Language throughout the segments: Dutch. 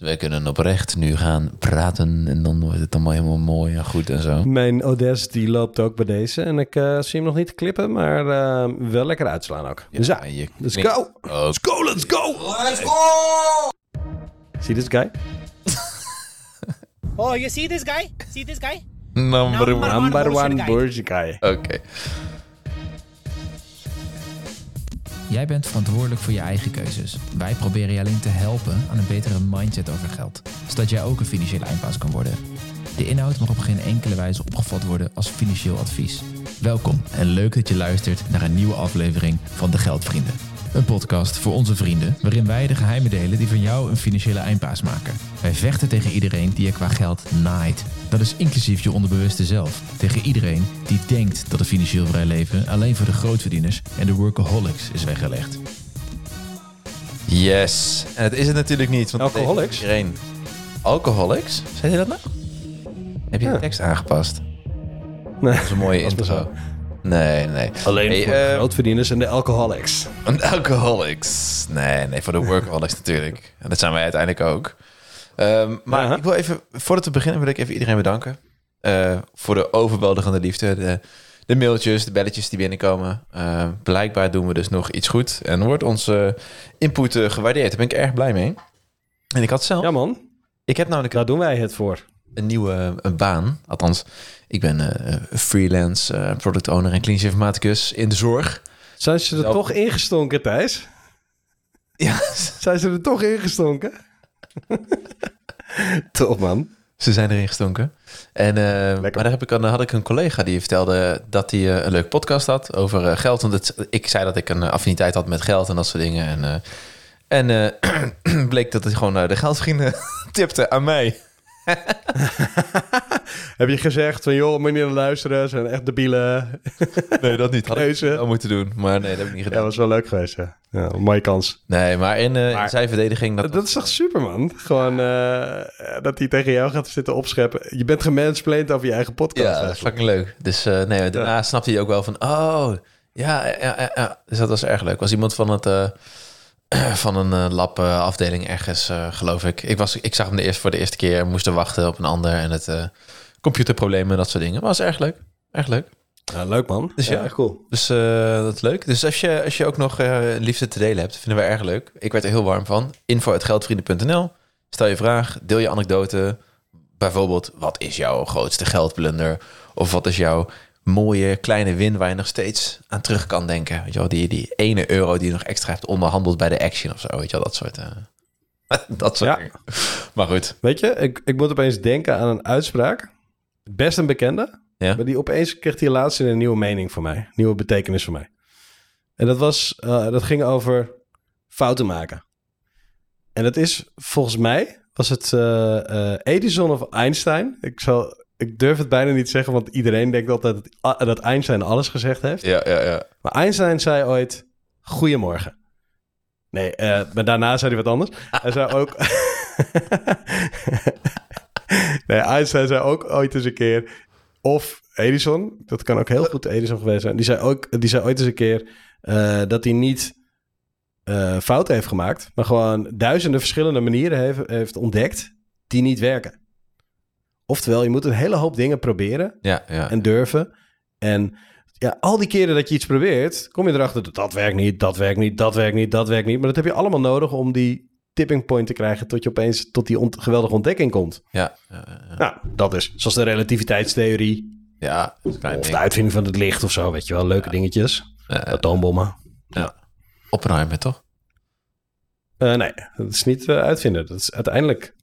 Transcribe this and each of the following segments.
Dus wij kunnen oprecht nu gaan praten en dan wordt het allemaal helemaal mooi en goed en zo. Mijn Audacity loopt ook bij deze. En ik eh, zie hem nog niet klippen, maar eh, wel lekker uitslaan ook. dus ja, je let's go! Oh, Let's go, let's go! Let's go! Zie je this guy? Oh, you see this guy? See this guy? number Number one. one. One guy. bullshit guy. Jij bent verantwoordelijk voor je eigen keuzes. Wij proberen je alleen te helpen aan een betere mindset over geld, zodat jij ook een financiële eindbaas kan worden. De inhoud mag op geen enkele wijze opgevat worden als financieel advies. Welkom en leuk dat je luistert naar een nieuwe aflevering van De Geldvrienden. Een podcast voor onze vrienden, waarin wij de geheimen delen die van jou een financiële eindbaas maken. Wij vechten tegen iedereen die je qua geld naait. Dat is inclusief je onderbewuste zelf. Tegen iedereen die denkt dat een financieel vrij leven alleen voor de grootverdieners en de workaholics is weggelegd. Yes. En het is het natuurlijk niet. Want Alcoholics? Iedereen. Alcoholics? Zei je dat nou? Heb je Ja. de tekst aangepast? Nee, Dat is een mooie intro. Nee, nee. Alleen Hey, voor de eh, grootverdieners en de alcoholics. Een alcoholics. Nee, nee, voor de workaholics natuurlijk. En dat zijn wij uiteindelijk ook. Ehm, maar ik wil even, voordat we beginnen, wil ik even iedereen bedanken. eh, voor de overweldigende liefde. De, de mailtjes, de belletjes die binnenkomen. Eh, blijkbaar doen we dus nog iets goed. En wordt onze input eh, gewaardeerd. Daar ben ik erg blij mee. En ik had zelf... Ja man, Ik heb namelijk daar doen wij het voor. Een nieuwe een baan. Althans, ik ben eh, freelance eh, product owner en klinisch informaticus in de zorg. Zijn ze er toch ingestonken, Thijs? Ja, Zijn ze er toch ingestonken? toch man. Ze zijn erin gestonken. En, eh, maar daar heb ik, had ik een collega die vertelde dat hij een leuk podcast had over geld. Want het, ik zei dat ik een affiniteit had met geld en dat soort dingen. En, en bleek dat hij gewoon de geldvrienden tipte aan mij. Heb je gezegd van joh, naar luisteren, zijn echt debielen. Nee, dat niet. Had ik Keuze. wel moeten doen. Maar nee, dat heb ik niet Ja, gedaan. was wel leuk geweest, ja. ja een mooie kans. Nee, maar in, eh, in zijn verdediging... Dat, Dat is toch super, man? Gewoon eh, dat hij tegen jou gaat zitten opscheppen. Je bent gemansplained over je eigen podcast. Ja, dat is fucking leuk. Dus eh, nee, daarna snapte hij ook wel van, oh, ja, ja, ja, ja. Dus dat was erg leuk. Was iemand van het van een eh, lab afdeling ergens, eh, geloof ik. Ik, was, ik zag hem de eerste voor de eerste keer, moesten wachten op een ander en het eh, computerproblemen en dat soort dingen. Maar was erg leuk, erg leuk. Ja, leuk, man. Dus ja. cool. Dus dat is leuk. Dus als je, als je ook nog liefde te delen hebt, vinden we erg leuk. Ik werd er heel warm van. Info.geldvrienden.nl Stel je vraag, deel je anekdote. Bijvoorbeeld, wat is jouw grootste geldblunder? Of wat is jouw mooie kleine win waar je nog steeds aan terug kan denken? Weet je wel, die, die ene euro die je nog extra hebt onderhandeld bij de Action of zo. Weet je wel, dat soort... eh, dat soort Ja. dingen. Maar goed. Weet je, ik, ik moet opeens denken aan een uitspraak. Best een bekende. Ja. Maar die opeens kreeg die laatste een nieuwe mening voor mij. Nieuwe betekenis voor mij. En dat, was, eh, dat ging over fouten maken. En dat is volgens mij, was het eh, Edison of Einstein? Ik, zal, ik durf het bijna niet zeggen, want iedereen denkt altijd dat, ah, dat Einstein alles gezegd heeft. Ja, ja, ja. Maar Einstein zei ooit: Goedemorgen. Nee, eh, maar daarna zei hij wat anders. Hij zei ook. nee, Einstein zei ook ooit eens een keer. Of Edison, dat kan ook heel goed Edison geweest zijn. Die zei, ook, die zei ooit eens een keer eh, dat hij niet eh, fouten heeft gemaakt, maar gewoon duizenden verschillende manieren heeft, heeft ontdekt die niet werken. Oftewel, je moet een hele hoop dingen proberen Ja, ja. en durven. En ja, al die keren dat je iets probeert, kom je erachter dat dat werkt niet, dat werkt niet, dat werkt niet, dat werkt niet. Maar dat heb je allemaal nodig om die tipping point te krijgen tot je opeens tot die ont- geweldige ontdekking komt. ja, ja, ja. Nou, dat is zoals de relativiteitstheorie ja of de ding. uitvinding van het licht of zo, weet je wel, leuke dingetjes. Eh, Atoombommen. Oppenheimer, toch? Eh, nee, dat is niet eh, uitvinden. Dat is uiteindelijk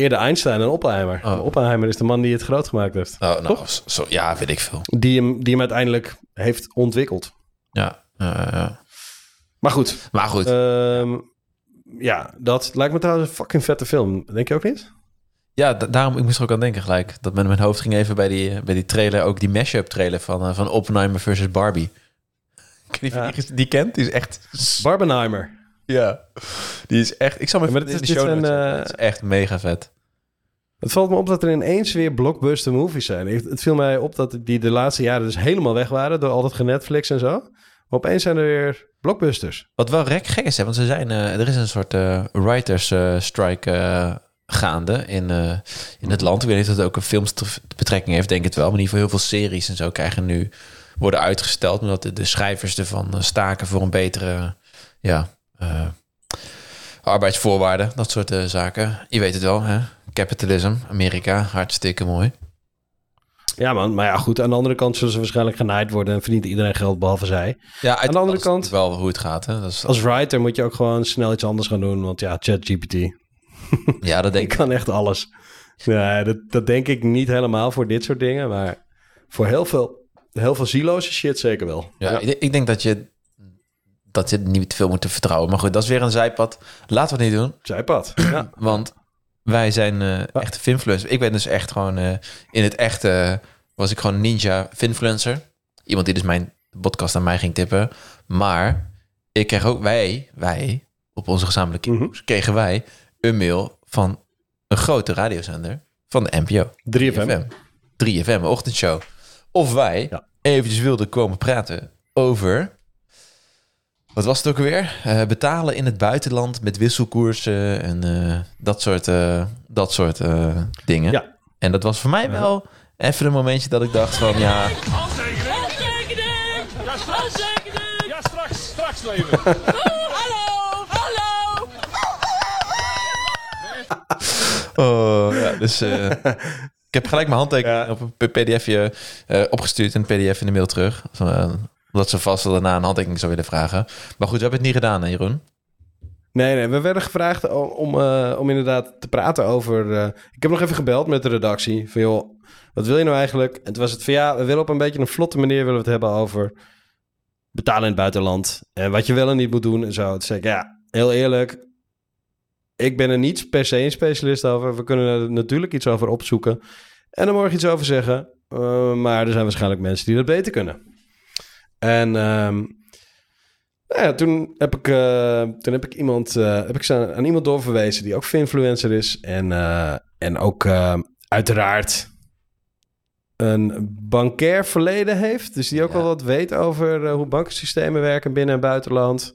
eerder Einstein dan Oppenheimer. Oh. Oppenheimer is de man die het groot gemaakt heeft. Oh, nou, zo, ja, weet ik veel. Die hem, die hem uiteindelijk heeft ontwikkeld. Ja. Maar goed, Maar goed. Ehm, ja, dat lijkt me trouwens een fucking vette film. Denk je ook niet? Ja, da- daarom, ik moest er ook aan denken gelijk. Dat met mijn hoofd ging even bij die, bij die trailer, ook die mashup trailer van, eh, van Oppenheimer versus Barbie. Ja. die, die kent, die is echt... Barbenheimer. Ja, die is echt... Ik zal me Ja, maar in is- de show notes zetten. eh, is echt mega vet. Het valt me op dat er ineens weer blockbuster movies zijn. Ik- Het viel mij op dat die de laatste jaren dus helemaal weg waren door al dat genetflix en zo. Opeens zijn er weer blockbusters. Wat wel rek gek is, hè, want ze zijn, eh, er is een soort eh, writers strike gaande in, in het land. Ik weet niet of het ook een filmbetrekking heeft, denk het wel. Maar in ieder geval heel veel series en zo krijgen nu worden uitgesteld, omdat de, de schrijvers ervan staken voor een betere ja, eh, arbeidsvoorwaarden, dat soort eh, zaken. Je weet het wel, hè? Capitalism, Amerika, hartstikke mooi. Ja man, maar ja goed, aan de andere kant zullen ze waarschijnlijk genaaid worden en verdient iedereen geld behalve zij. Ja, uit, Aan de andere dat is kant- wel hoe het gaat, hè? Dat is, Als writer moet je ook gewoon snel iets anders gaan doen, want ja, ChatGPT, ja, dat denk ik kan echt alles. Nee, dat, dat denk ik niet helemaal voor dit soort dingen, maar voor heel veel, heel veel zieloze shit zeker wel. Ja, Ik, ik denk dat je dat je niet te veel moet vertrouwen. Maar goed, dat is weer een zijpad. Laten we het niet doen. Zijpad. Ja. Want wij zijn eh echte finfluencers. Ik ben dus echt gewoon eh, in het echte was ik gewoon ninja finfluencer. Iemand die dus mijn podcast aan mij ging tippen. Maar ik kreeg ook wij, wij op onze gezamenlijke Mhm. e kregen wij een mail van een grote radiozender van de NPO. 3FM. 3FM, ochtendshow. Of wij Ja. eventjes wilden komen praten over... Wat was het ook alweer? Eh, betalen in het buitenland met wisselkoersen en eh, dat soort, eh, dat soort eh, dingen. Ja. En dat was voor mij wel even een momentje dat ik dacht van ja, Handtekening! Ja, straks. Ja, straks. Straks leven. Hallo, hallo. Oh, ja, dus eh, ik heb gelijk mijn handtekening Ja. op een pdfje eh, opgestuurd en een pdf in de mail terug. Omdat ze vast wel daarna een handtekening zou willen vragen. Maar goed, we hebben het niet gedaan, hè, Jeroen? Nee, nee, we werden gevraagd om, om, eh, inderdaad te praten over... eh, ik heb nog even gebeld met de redactie. Van joh, wat wil je nou eigenlijk? En toen was het van ja, we willen op een beetje een vlotte manier willen we het hebben over betalen in het buitenland. En wat je wel en niet moet doen en zo. Toen zei ik, ja, heel eerlijk. Ik ben er niet per se een specialist over. We kunnen er natuurlijk iets over opzoeken. En er morgen iets over zeggen. Eh, maar er zijn waarschijnlijk mensen die dat beter kunnen. En ehm, nou ja, toen heb ik, eh, toen heb ik iemand, eh, heb ik ze aan iemand doorverwezen die ook influencer is. En, eh, en ook eh, uiteraard een bankair verleden heeft. Dus die ook Ja. wel wat weet over hoe bankensystemen werken binnen en buitenland.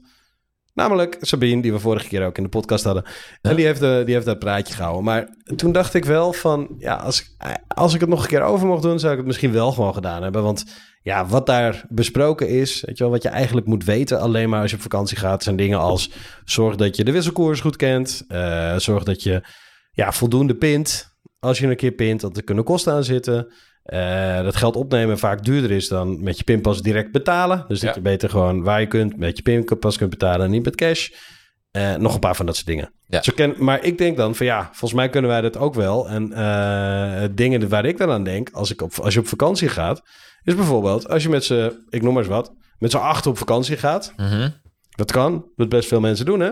Namelijk Sabine, die we vorige keer ook in de podcast hadden. En die heeft, eh, die heeft dat praatje gehouden. Maar toen dacht ik wel van... Ja, als, ik- als ik het nog een keer over mocht doen... zou ik het misschien wel gewoon gedaan hebben. Want ja, wat daar besproken is... Weet je wel, wat je eigenlijk moet weten... alleen maar als je op vakantie gaat... zijn dingen als... zorg dat je de wisselkoers goed kent. eh, zorg dat je ja, voldoende pint... als je een keer pint, want er kunnen kosten aan zitten... Eh, dat geld opnemen vaak duurder is dan met je pinpas direct betalen. Dus dat Ja. je beter gewoon waar je kunt met je pinpas kunt betalen en niet met cash. Eh, nog een paar van dat soort dingen. Ja. Ken, maar ik denk dan van ja, volgens mij kunnen wij dat ook wel. En eh, dingen waar ik dan aan denk, als, ik op, als je op vakantie gaat, is bijvoorbeeld als je met z'n, ik noem maar eens wat, met z'n acht op vakantie gaat. Mhm. Dat kan, wat best veel mensen doen hè.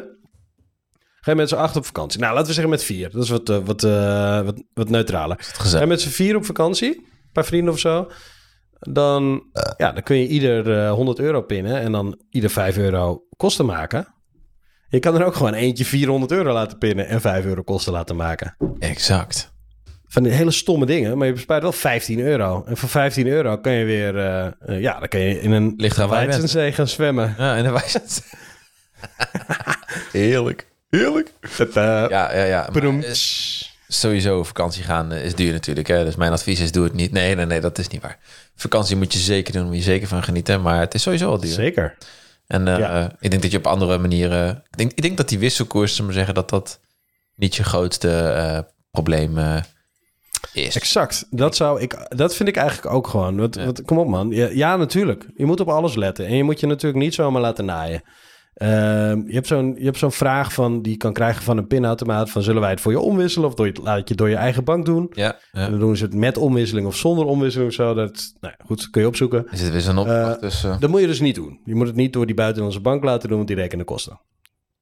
Ga je met z'n acht op vakantie. Nou, laten we zeggen met vier. Dat is wat, wat, wat, wat neutraler. Gezellig. En met z'n vier op vakantie, paar vrienden of zo. Dan, ja, dan kun je ieder eh, 100 euro pinnen en dan ieder 5 euro kosten maken. Je kan er ook gewoon eentje 400 euro laten pinnen en 5 euro kosten laten maken. Exact. Van die hele stomme dingen, maar je bespaart wel 15 euro. En voor 15 euro kan je weer, eh, eh, ja, dan kan je in een. Weidenzee gaan zwemmen. Ja, en dan wijs Heerlijk. Heerlijk. Eh, Ja, ja, ja. Maar, eh, sowieso op vakantie gaan eh, is duur natuurlijk. Hè? Dus mijn advies is doe het niet. Nee, nee, nee, dat is niet waar. Vakantie moet je zeker doen, moet je zeker van genieten. Maar het is sowieso al duur. Zeker. En eh, Ja. ik denk dat je op andere manieren... Ik denk, ik denk dat die wisselkoers, maar zeggen, dat dat niet je grootste eh, probleem is. Exact. Dat, zou ik, dat vind ik eigenlijk ook gewoon. Want, Ja. want, kom op man. Ja, ja, natuurlijk. Je moet op alles letten. En je moet je natuurlijk niet zomaar laten naaien. Ehm, je hebt zo'n vraag van, die je kan krijgen van een pinautomaat. Van zullen wij het voor je omwisselen? Of doe je het, laat je het door je eigen bank doen? Ja, ja. En dan doen ze het met omwisseling of zonder omwisseling of zo. Dat, nou ja, goed, kun je opzoeken. er zit weer zo'n opdracht Eh, tussen. Dat moet je dus niet doen. Je moet het niet door die buitenlandse bank laten doen, want die rekenen kosten.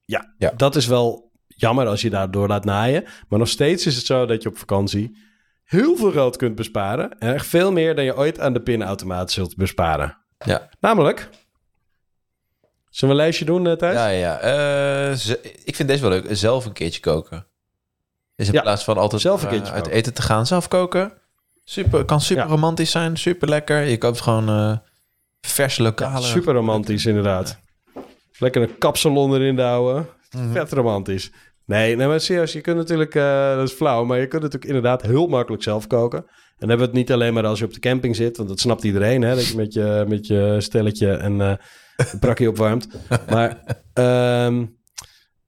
Ja, Ja. dat is wel jammer als je daardoor laat naaien. Maar nog steeds is het zo dat je op vakantie heel veel geld kunt besparen. En echt veel meer dan je ooit aan de pinautomaat zult besparen. Ja, Namelijk, zullen we een lijstje doen, eh, Thijs? ja, ja. Eh, ze- ik vind deze wel leuk. Zelf een keertje koken. Dus in Ja, plaats van altijd zelf een eh, keertje uit koken. eten te gaan, zelf koken. Super, kan super Ja. romantisch zijn, super lekker. Je koopt gewoon Verse lokale. Super romantisch, inderdaad. Lekker een kapsalon erin douwen. Mhm. Vet romantisch. Nee, nee, maar serieus, je kunt natuurlijk, eh, dat is flauw, maar je kunt natuurlijk inderdaad heel makkelijk zelf koken. En dan hebben we het niet alleen maar als je op de camping zit, want dat snapt iedereen, hè, dat je met je, met je stelletje en brakje opwarmt. Maar ehm,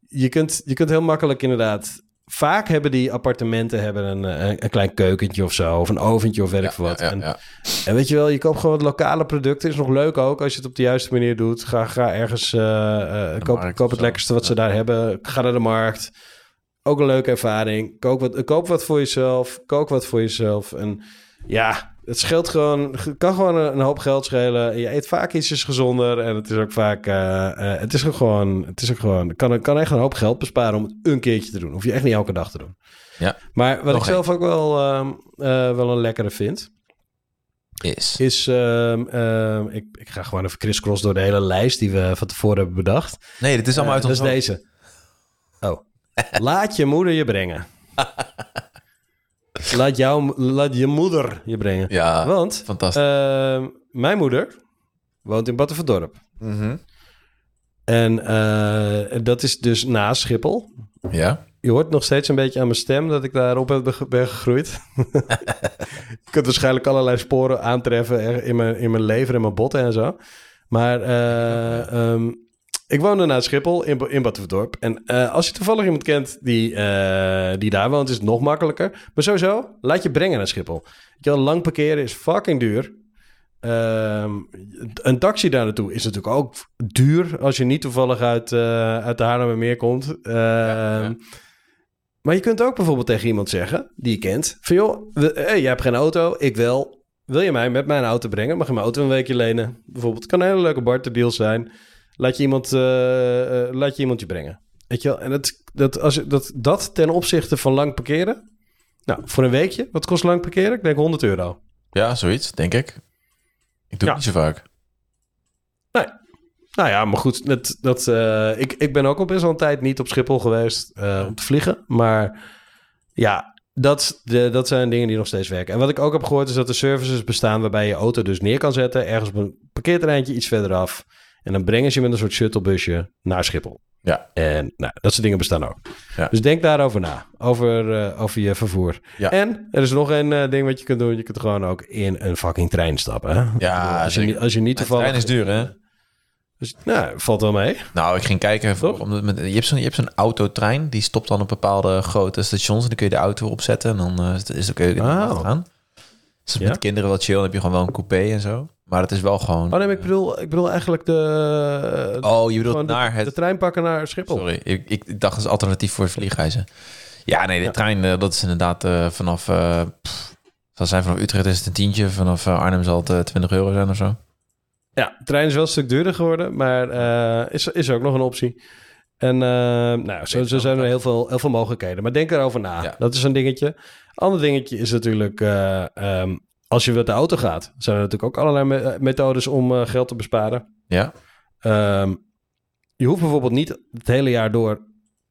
je, kunt, je kunt heel makkelijk inderdaad... Vaak hebben die appartementen hebben een, eh, een, een klein keukentje of zo, of een oventje of ik veel wat. En en weet je wel, je koopt gewoon wat lokale producten. Is nog leuk ook als je het op de juiste manier doet. Ga, ga ergens, eh, eh, koop, koop het lekkerste wat ze daar hebben. Ga naar de markt. Ook een leuke ervaring. Koop wat, koop wat voor jezelf. Kook wat voor jezelf. En ja, het scheelt gewoon, het kan gewoon een, hoop geld schelen. Je eet vaak ietsjes gezonder. En het is ook vaak, eh, het is ook gewoon, het is ook gewoon, kan, kan echt een hoop geld besparen om het een keertje te doen. Hoef je echt niet elke dag te doen. Ja. Maar wat Nog ik zelf ook wel, ehm, eh, wel een lekkere vind Is. is... ehm, ehm, ik, ik ga gewoon even crisscross door de hele lijst die we van tevoren hebben bedacht. Nee, dit is allemaal uit dat ons is hoofd. deze. Oh. Laat je moeder je brengen. laat, jou, laat je moeder je brengen. Ja, Want fantastisch. ehm, mijn moeder woont in Battenverdorp. Mhm. En eh, dat is dus naast Schiphol. Ja. Je hoort nog steeds een beetje aan mijn stem dat ik daarop ben gegroeid. je kunt waarschijnlijk allerlei sporen aantreffen in mijn, in mijn lever en mijn botten en zo. Maar eh, ehm, ik woonde naast Schiphol in, in Batuverdorp. En eh, als je toevallig iemand kent die, eh, die daar woont, is het nog makkelijker. Maar sowieso, laat je brengen naar Schiphol. Je wel, lang parkeren is fucking duur. Ehm, een taxi daar naartoe is natuurlijk ook duur als je niet toevallig uit, eh uit de Haarlemmermeer komt. Ja. Maar je kunt ook bijvoorbeeld tegen iemand zeggen die je kent: van joh, we, hey, jij hebt geen auto, ik wel. Wil je mij met mijn auto brengen? Mag je mijn auto een weekje lenen? Bijvoorbeeld, kan een hele leuke barterdeal zijn. Laat je iemand, eh, eh, laat je, iemand je brengen. Weet je wel? En dat, dat, als je, dat, dat ten opzichte van lang parkeren. Nou, voor een weekje, wat kost lang parkeren? Ik denk 100 euro. ja, zoiets, denk ik. Ik doe Ja. het niet zo vaak. Nou ja, maar goed, dat, dat, eh, ik, ik ben ook al best wel een tijd niet op Schiphol geweest om te vliegen. Maar ja, dat, de, dat zijn dingen die nog steeds werken. En wat ik ook heb gehoord is dat er services bestaan waarbij je auto dus neer kan zetten. Ergens op een parkeerterreintje iets verderaf. En dan brengen ze je met een soort shuttlebusje naar Schiphol. Ja. En nou, dat soort dingen bestaan ook. Ja. Dus denk daarover na, over, eh, over je vervoer. Ja. En er is nog een eh, ding wat je kunt doen. Je kunt gewoon ook in een fucking trein stappen. Hè? Bedoel, als, je, als je niet toevallig... trein is duur, hè? Dus, nou, valt wel mee. Nou, ik ging kijken. Toch? Om, met, je hebt zo'n autotrein. Die stopt dan op bepaalde grote stations. En dan kun je de auto erop zetten. En dan eh, is het- ook Oh. gaan. Dus Ja? met kinderen wel chill. Dan heb je gewoon wel een coupé en zo. Maar het is wel gewoon... Oh nee, maar ik bedoel, ik bedoel eigenlijk de, Oh, je bedoelt de, naar het... de trein pakken naar Schiphol. Sorry, ik, ik, dacht als alternatief voor vliegreizen. Ja, nee, de Ja. trein, eh, dat is inderdaad eh, vanaf... eh pff, zal zijn vanaf Utrecht is het een tientje. Vanaf eh, Arnhem zal het eh, 20 euro zijn of zo. Ja, de trein is wel een stuk duurder geworden, maar eh, is, is ook nog een optie. En eh, nou, zo, zo zijn er heel veel, heel veel mogelijkheden. Maar denk erover na. Ja. Dat is een dingetje. Ander dingetje is natuurlijk, eh, ehm, als je met de auto gaat, zijn er natuurlijk ook allerlei me- eh, methodes om eh, geld te besparen. Ja? Ehm, je hoeft bijvoorbeeld niet het hele jaar door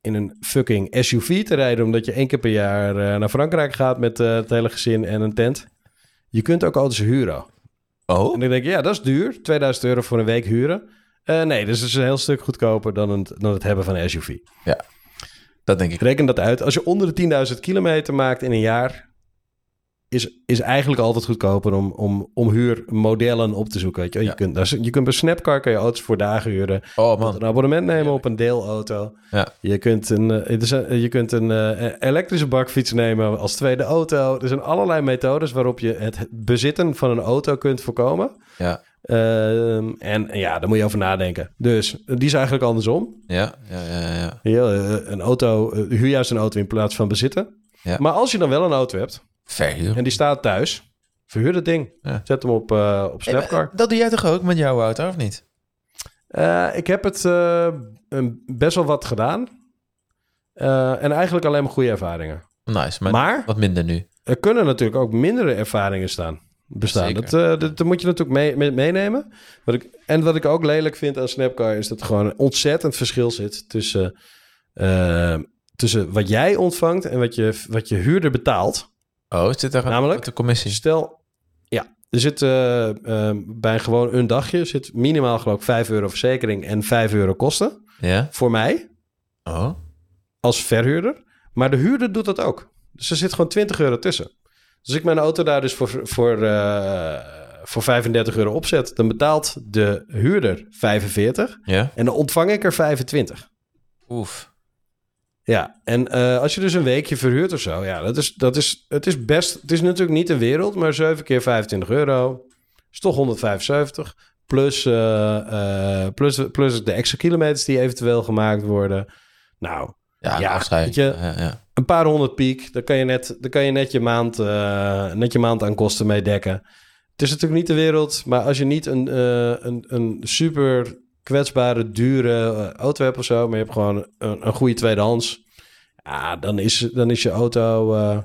in een fucking SUV te rijden, omdat je één keer per jaar eh, naar Frankrijk gaat met het hele gezin en een tent. Je kunt ook auto's huren. Oh? En dan denk je, ja, dat is duur. 2000 euro voor een week huren. Nee, dus het is een heel stuk goedkoper dan het, dan het hebben van een SUV. Dat denk ik. Reken dat uit. Als je onder de 10.000 kilometer maakt in een jaar, is, is eigenlijk altijd goedkoper om, om, om huurmodellen op te zoeken. Weet je. Ja. je, kunt, daar je kunt bij Snapcar kan je auto's voor dagen huren. Oh man. een abonnement nemen op een deelauto. Ja. Je kunt een, eh, zijn- je kunt een eh, elektrische bakfiets nemen als tweede auto. Er zijn allerlei methodes waarop je het bezitten van een auto kunt voorkomen. Ja, Ehm, en ja, daar moet je over nadenken. Dus die is eigenlijk andersom. ja, ja, ja. ja. Eh, een auto, eh, huur juist een auto in plaats van bezitten. Ja. Maar als je dan wel een auto hebt Verhuur. en die staat thuis, verhuur dat ding. Ja. Zet hem op, eh, op Snapcar. Dat doe jij toch ook met jouw auto, of niet? Eh, ik heb het eh, een- best wel wat gedaan. Eh, en eigenlijk alleen maar goede ervaringen. Nice, maar, Maar wat minder nu. er kunnen natuurlijk ook mindere ervaringen staan, bestaan. Dat, eh, dat, dat moet je natuurlijk mee, mee- meenemen. Wat ik, en wat ik ook lelijk vind aan Snapcar is dat er gewoon een ontzettend verschil zit tussen, tussen wat jij ontvangt en wat je, wat je huurder betaalt. Oh, zit daar Namelijk? de commissie? Stel, ja, er zit eh, eh, bij gewoon een dagje zit minimaal geloof ik 5 euro verzekering en 5 euro kosten. Ja? Voor mij Oh. als verhuurder. Maar de huurder doet dat ook. Dus er zit gewoon 20 euro tussen. Dus ik mijn auto daar dus voor, voor, eh, voor 35 euro opzet, dan betaalt de huurder 45 Ja? en dan ontvang ik er 25. Oef. Ja, en eh, als je dus een weekje verhuurt of zo, ja, dat is, dat is, het is best, het is natuurlijk niet een wereld, maar 7 keer 25 euro is toch 175. Plus, eh, eh, plus, plus de extra kilometers die eventueel gemaakt worden. Nou, Ja, Ja, afscheid. weet je- Ja, ja. een paar honderd piek, daar kan je net, daar kan je, net, je, maand, net je maand aan kosten mee dekken. Het is natuurlijk niet de wereld, maar als je niet een, een, een super kwetsbare, dure eh, auto hebt of zo, maar je hebt gewoon een, een goede tweedehands, ja, dan is, dan is je auto eh,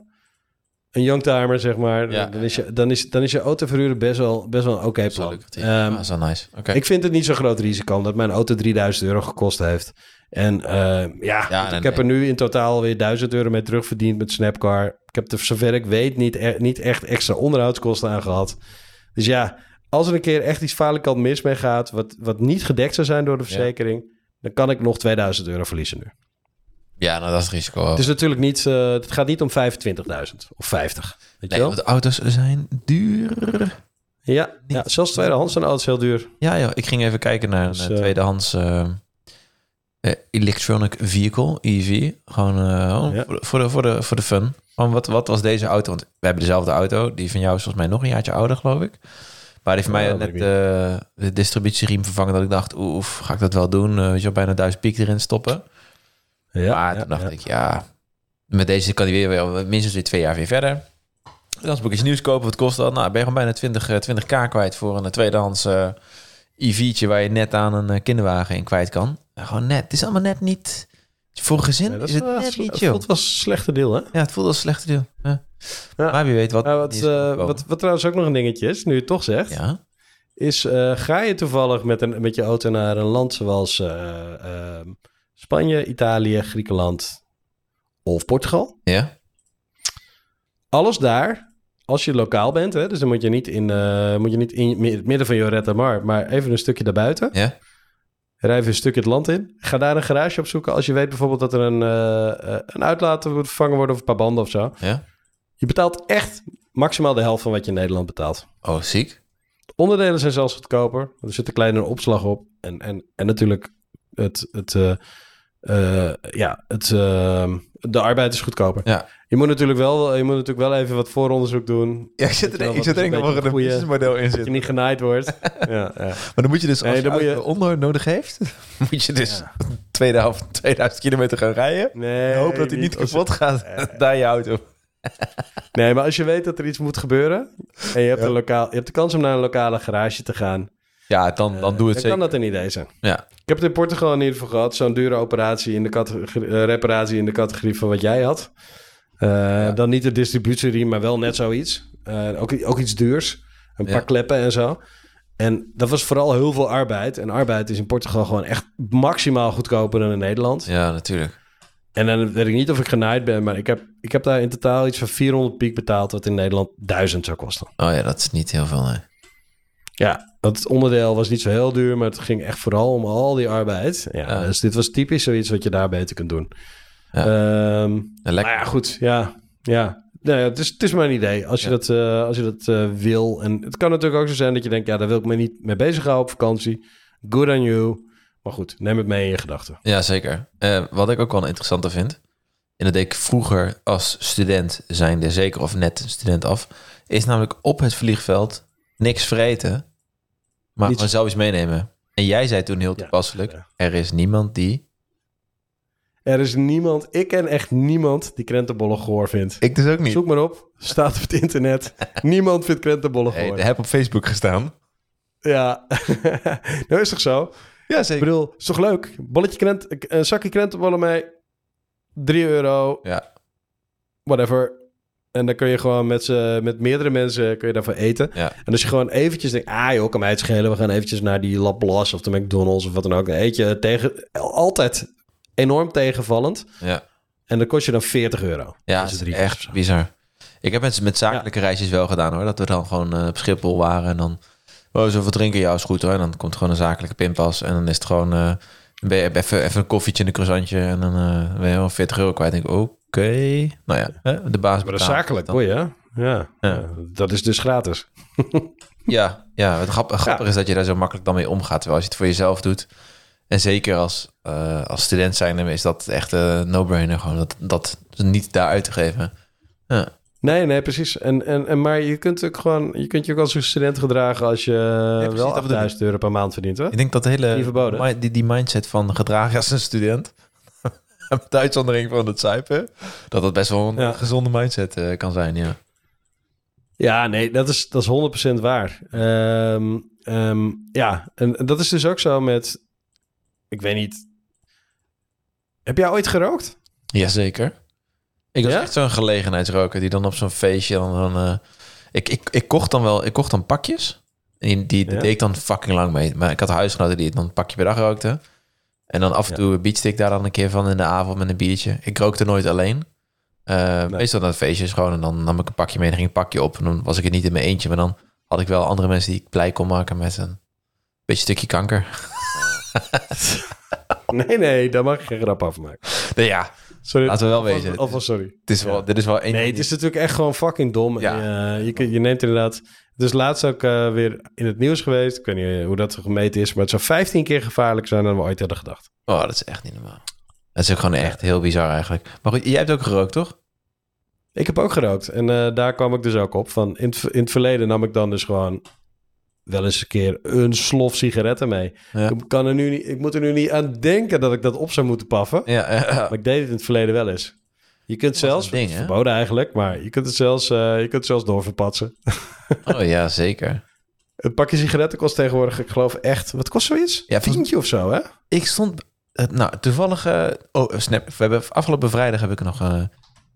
een youngtimer, zeg maar. Ja. Dan, is je, dan, is, dan is je auto verhuren best wel, best wel een oké Dat wel plan. lucratief. Ehm, Ah, dat is wel nice. Oké. ik vind het niet zo'n groot risico, omdat mijn auto 3000 euro gekost heeft. En eh, ja, Ja, ik heb er nu in totaal weer 1000 euro mee terugverdiend met Snapcar. Ik heb er, zover ik weet, niet, e- niet echt extra onderhoudskosten aan gehad. Dus ja, als er een keer echt iets falikant mis mee gaat, wat, wat niet gedekt zou zijn door de Ja. verzekering, dan kan ik nog 2000 euro verliezen nu. Ja, nou dat is het risico. ook. Het is natuurlijk niet, eh, het gaat niet om 25.000 of 50. Weet nee, je wel? want de auto's zijn duur. Ja, ja, zelfs tweedehands zijn auto's heel duur. Ja, joh. ik ging even kijken naar een Dus, eh, eh, tweedehands eh, eh, electronic vehicle, EV. Gewoon oh, Ja. voor, de, voor, de, voor, de, voor de fun. Gewoon wat, wat was deze auto? Want we hebben dezelfde auto. Die van jou is volgens mij nog een jaartje ouder, geloof ik. Maar die van mij net eh, de distributieriem vervangen. Dat ik dacht, oef, ga ik dat wel doen? Eh, weet je, bijna duizend piek erin stoppen. Ja, maar ja, toen dacht ja. ik, ja, met deze kan die weer wel minstens weer twee jaar weer verder. Dan moet ik iets nieuws kopen. Wat kost dat? Nou, ben je gewoon bijna 20, eh, 20k kwijt voor een tweedehands eh EV'tje waar je net aan een eh, kinderwagen in kwijt kan. Gewoon net. Het is allemaal net niet. Voor gezin is het wel- net niet, het joh. voelt wel een slechte deel, hè? Ja, het voelt als een slechte deel. Ja. Ja. Maar wie weet wat. Wat, is eh, wat, wat trouwens ook nog een dingetje is, nu je het toch zegt, Ja, is eh, ga je toevallig met, een, met je auto naar een land zoals eh, Spanje, Italië, Griekenland of Portugal. ja, Alles daar, als je lokaal bent, hè, dus dan moet je niet in, eh, moet je niet in het midden van Joretta Mar, maar even een stukje daarbuiten. ja. Rij even een stukje het land in. Ga daar een garage opzoeken als je weet bijvoorbeeld dat er een, eh, een uitlaat moet vervangen worden of een paar banden of zo. ja. Je betaalt echt maximaal de helft van wat je in Nederland betaalt. Oh, ziek. Onderdelen zijn zelfs goedkoper. Er zit een kleine opslag op. En, en, en natuurlijk het, het, eh, ja, het, de arbeid is goedkoper. Ja. Je moet natuurlijk wel, je moet natuurlijk wel even wat vooronderzoek doen. Ja, ik zit er denk- ik zit er denk ik nog een goeie- businessmodel in Dat je niet genaaid wordt. ja, ja. Maar dan moet je dus, als Nee, je dan moet je- onderhoud nodig heeft, moet je dus tweede helft 2000 kilometer gaan rijden. Nee, En hopen dat hij niet kapot gaat daar je auto. Nee, maar als je weet dat er iets moet gebeuren... en je hebt, een lokaal, je hebt de kans om naar een lokale garage te gaan... Ja, dan, dan doe het dan zeker. kan dat een idee zijn. Ja. Ik heb het in Portugal in ieder geval gehad. Zo'n dure operatie in de categorie, eh, reparatie in de categorie van wat jij had. Eh, Dan niet de distributieriem, maar wel net zoiets. Eh, ook, ook iets duurs. Een Ja. paar kleppen en zo. En dat was vooral heel veel arbeid. En arbeid is in Portugal gewoon echt maximaal goedkoper dan in Nederland. ja, natuurlijk. En dan weet ik niet of ik genaaid ben, maar ik heb, ik heb daar in totaal iets van 400 piek betaald, wat in Nederland 1000 zou kosten. Oh ja, dat is niet heel veel, nee. Ja, dat onderdeel was niet zo heel duur, maar het ging echt vooral om al die arbeid. Ja, Ja. Dus dit was typisch zoiets wat je daar beter kunt doen. Ja. Ehm, lekker. ja, goed. Ja, ja. Nou ja, het, is, het is maar een idee. Als je Ja. dat, eh, als je dat eh, wil. En het kan natuurlijk ook zo zijn dat je denkt... ja, daar wil ik me niet mee bezighouden op vakantie. Good on you. Maar goed, neem het mee in je gedachten. Ja, zeker. Eh, wat ik ook wel een interessante vind, en dat deed ik vroeger als student zijnde, zeker of net student af, is namelijk op het vliegveld niks vreten, maar Niets. zelf iets meenemen. En jij zei toen heel toepasselijk, ja. er is niemand die... Er is niemand, ik ken echt niemand die krentenbollen goor vindt. Ik dus ook niet. Zoek maar op. Staat op het internet. niemand vindt krentenbollen Hey, goor. dat heb op Facebook gestaan. Ja, nou is toch zo? Ja, Ik zeker. bedoel, is toch leuk? Bolletje krent, een zakje krentenbollen mee. 3 euro, Ja, whatever. En dan kun je gewoon met, z'n- met meerdere mensen kun je daarvan eten. ja, En als je gewoon eventjes denkt, ah joh, kan mij het schelen. We gaan eventjes naar die Laplace of de McDonald's of wat dan ook. Dan eet je tegen, altijd enorm tegenvallend. ja. En dan kost je dan 40 euro. Ja, het echt bizar. Ik heb met, met zakelijke reisjes wel gedaan hoor. Dat we dan gewoon eh, op Schiphol waren en dan... Oh, zoveel drinken, ja, is goed hoor. En dan komt gewoon een zakelijke pinpas. En dan is het gewoon... eh, ben je even, even een koffietje en een croissantje. En dan eh, ben je wel 40 euro kwijt. Ik denk, oké. Nou ja, hè, de baas Maar dat is zakelijk, hoor? Ja. Ja. Ja, dat is dus gratis. Ja, ja het grap, grappige is dat je daar zo makkelijk dan mee omgaat. Terwijl als je het voor jezelf doet. En zeker als, eh, als student zijn, is dat echt een no-brainer. Gewoon dat, dat niet daar uit te geven. Ja. Nee, nee, precies. En, en, en, maar je kunt, ook gewoon, je kunt je ook als een student gedragen als je wel dat bedoel ik. 8000 euro per maand verdient, hoor. Ik denk dat de hele die, die mindset van gedragen als een student, met uitzondering van het zuipen, dat dat best wel een Ja. gezonde mindset eh, kan zijn. Ja. Ja, nee, dat is, dat is 100% waar. Ehm, ehm, ja, en dat is dus ook zo met... Ik weet niet... Heb jij ooit gerookt? Jazeker. Ik was Ja? echt zo'n gelegenheidsroker die dan op zo'n feestje dan... dan eh, ik, ik, ik kocht dan wel, ik kocht dan pakjes. En die, die Ja. deed ik dan fucking lang mee. Maar ik had huisgenoten die dan een pakje per dag rookten. En dan af en Ja. toe beachste ik daar dan een keer van in de avond met een biertje. Ik rookte nooit alleen. Eh, Meestal naar het feestjes gewoon. En dan nam ik een pakje mee en ging een pakje op. En dan was ik het niet in mijn eentje. Maar dan had ik wel andere mensen die ik blij kon maken met een beetje stukje kanker. Nee, nee, daar mag je geen grap over maken. Nee, ja, Sorry. laten we wel Alvast- weten. Alvast sorry. Het is wel, Ja. Dit is wel één... Nee, het is natuurlijk echt gewoon fucking dom. Ja. Ja. je, je neemt inderdaad... Dus laatst ook eh, weer in het nieuws geweest. Ik weet niet hoe dat gemeten is. Maar het zou 15 keer gevaarlijker zijn dan we ooit hadden gedacht. Oh, dat is echt niet normaal. Dat is ook gewoon echt heel bizar eigenlijk. Maar goed, jij hebt ook gerookt, toch? Ik heb ook gerookt. En eh, daar kwam ik dus ook op. Van in, het, in het verleden nam ik dan dus gewoon wel eens een keer een slof sigaretten mee. Ja. Ik, kan er nu niet, ik moet er nu niet aan denken dat ik dat op zou moeten paffen. Ja, ja. Maar ik deed het in het verleden wel eens. Je kunt zelfs, ding, verboden eigenlijk, maar je kunt het zelfs, eh, je kunt het zelfs doorverpatsen. Oh ja, zeker. Het pakje sigaretten kost tegenwoordig, ik geloof echt, wat kost zoiets? Ja, Tientje of zo, hè? Ik stond... eh, Nou, toevallig... eh, oh, Snap. We hebben afgelopen vrijdag heb ik nog eh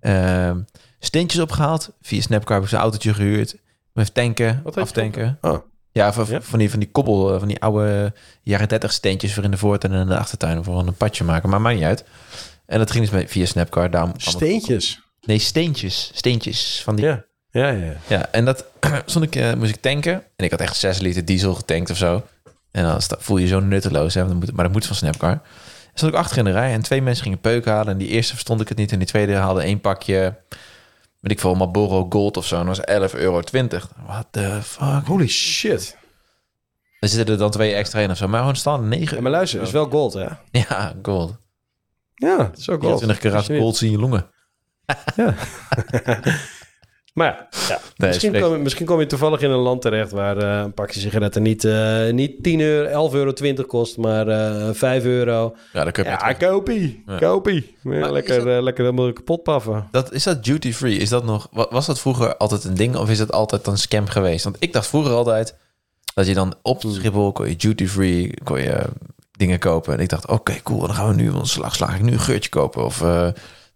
eh, steentjes opgehaald. Via Snapcar heb ik zo'n autootje gehuurd. Even tanken, Wat aftanken. Oh, Ja, van, Ja? van die, van die koppel, eh, van die oude jaren 30 steentjes voor in de voortuin en in de achtertuin voor een padje maken. Maar maakt niet uit. En dat ging dus met, via Snapcar. Daarom het- steentjes. Nee, steentjes. Steentjes van die Ja, ja, ja. Ja, en dat stond ik, eh, moest ik tanken. En ik had echt 6 liter diesel getankt of zo. En dan voel je je zo nutteloos. Hè? want dan moet- Maar dat moet van Snapcar. Stond ik achter in de rij en twee mensen gingen peuk halen. En die eerste verstond ik het niet. En die tweede haalde één pakje, weet ik veel, Marlboro Gold of zo. En dat was 11,20 euro. What the fuck? Holy shit. Er zitten er dan twee extra in of zo. Maar gewoon staan 9 Ja, maar luister, het is wel gold, hè? Ja, gold. Ja, het is ook gold. 24 karat gold in je longen. Maar ja, ja. Nee, misschien, is kom, je- misschien kom je toevallig in een land terecht waar eh, een pakje sigaretten niet, eh, niet 10 euro, 11,20 euro kost, maar eh 5 euro. Ja, dan kun je Ja, kopie. Ja. Kopie. Ja, Maar lekker, dat- lekker helemaal kapot paffen. Dat, is dat duty free? Is dat nog, wa- was dat vroeger altijd een ding of is het altijd een scam geweest? Want ik dacht vroeger altijd dat je dan op Schiphol kon je duty free kon je dingen kopen. En ik dacht, oké, cool, dan gaan we nu een slag, slag ik nu een geurtje kopen of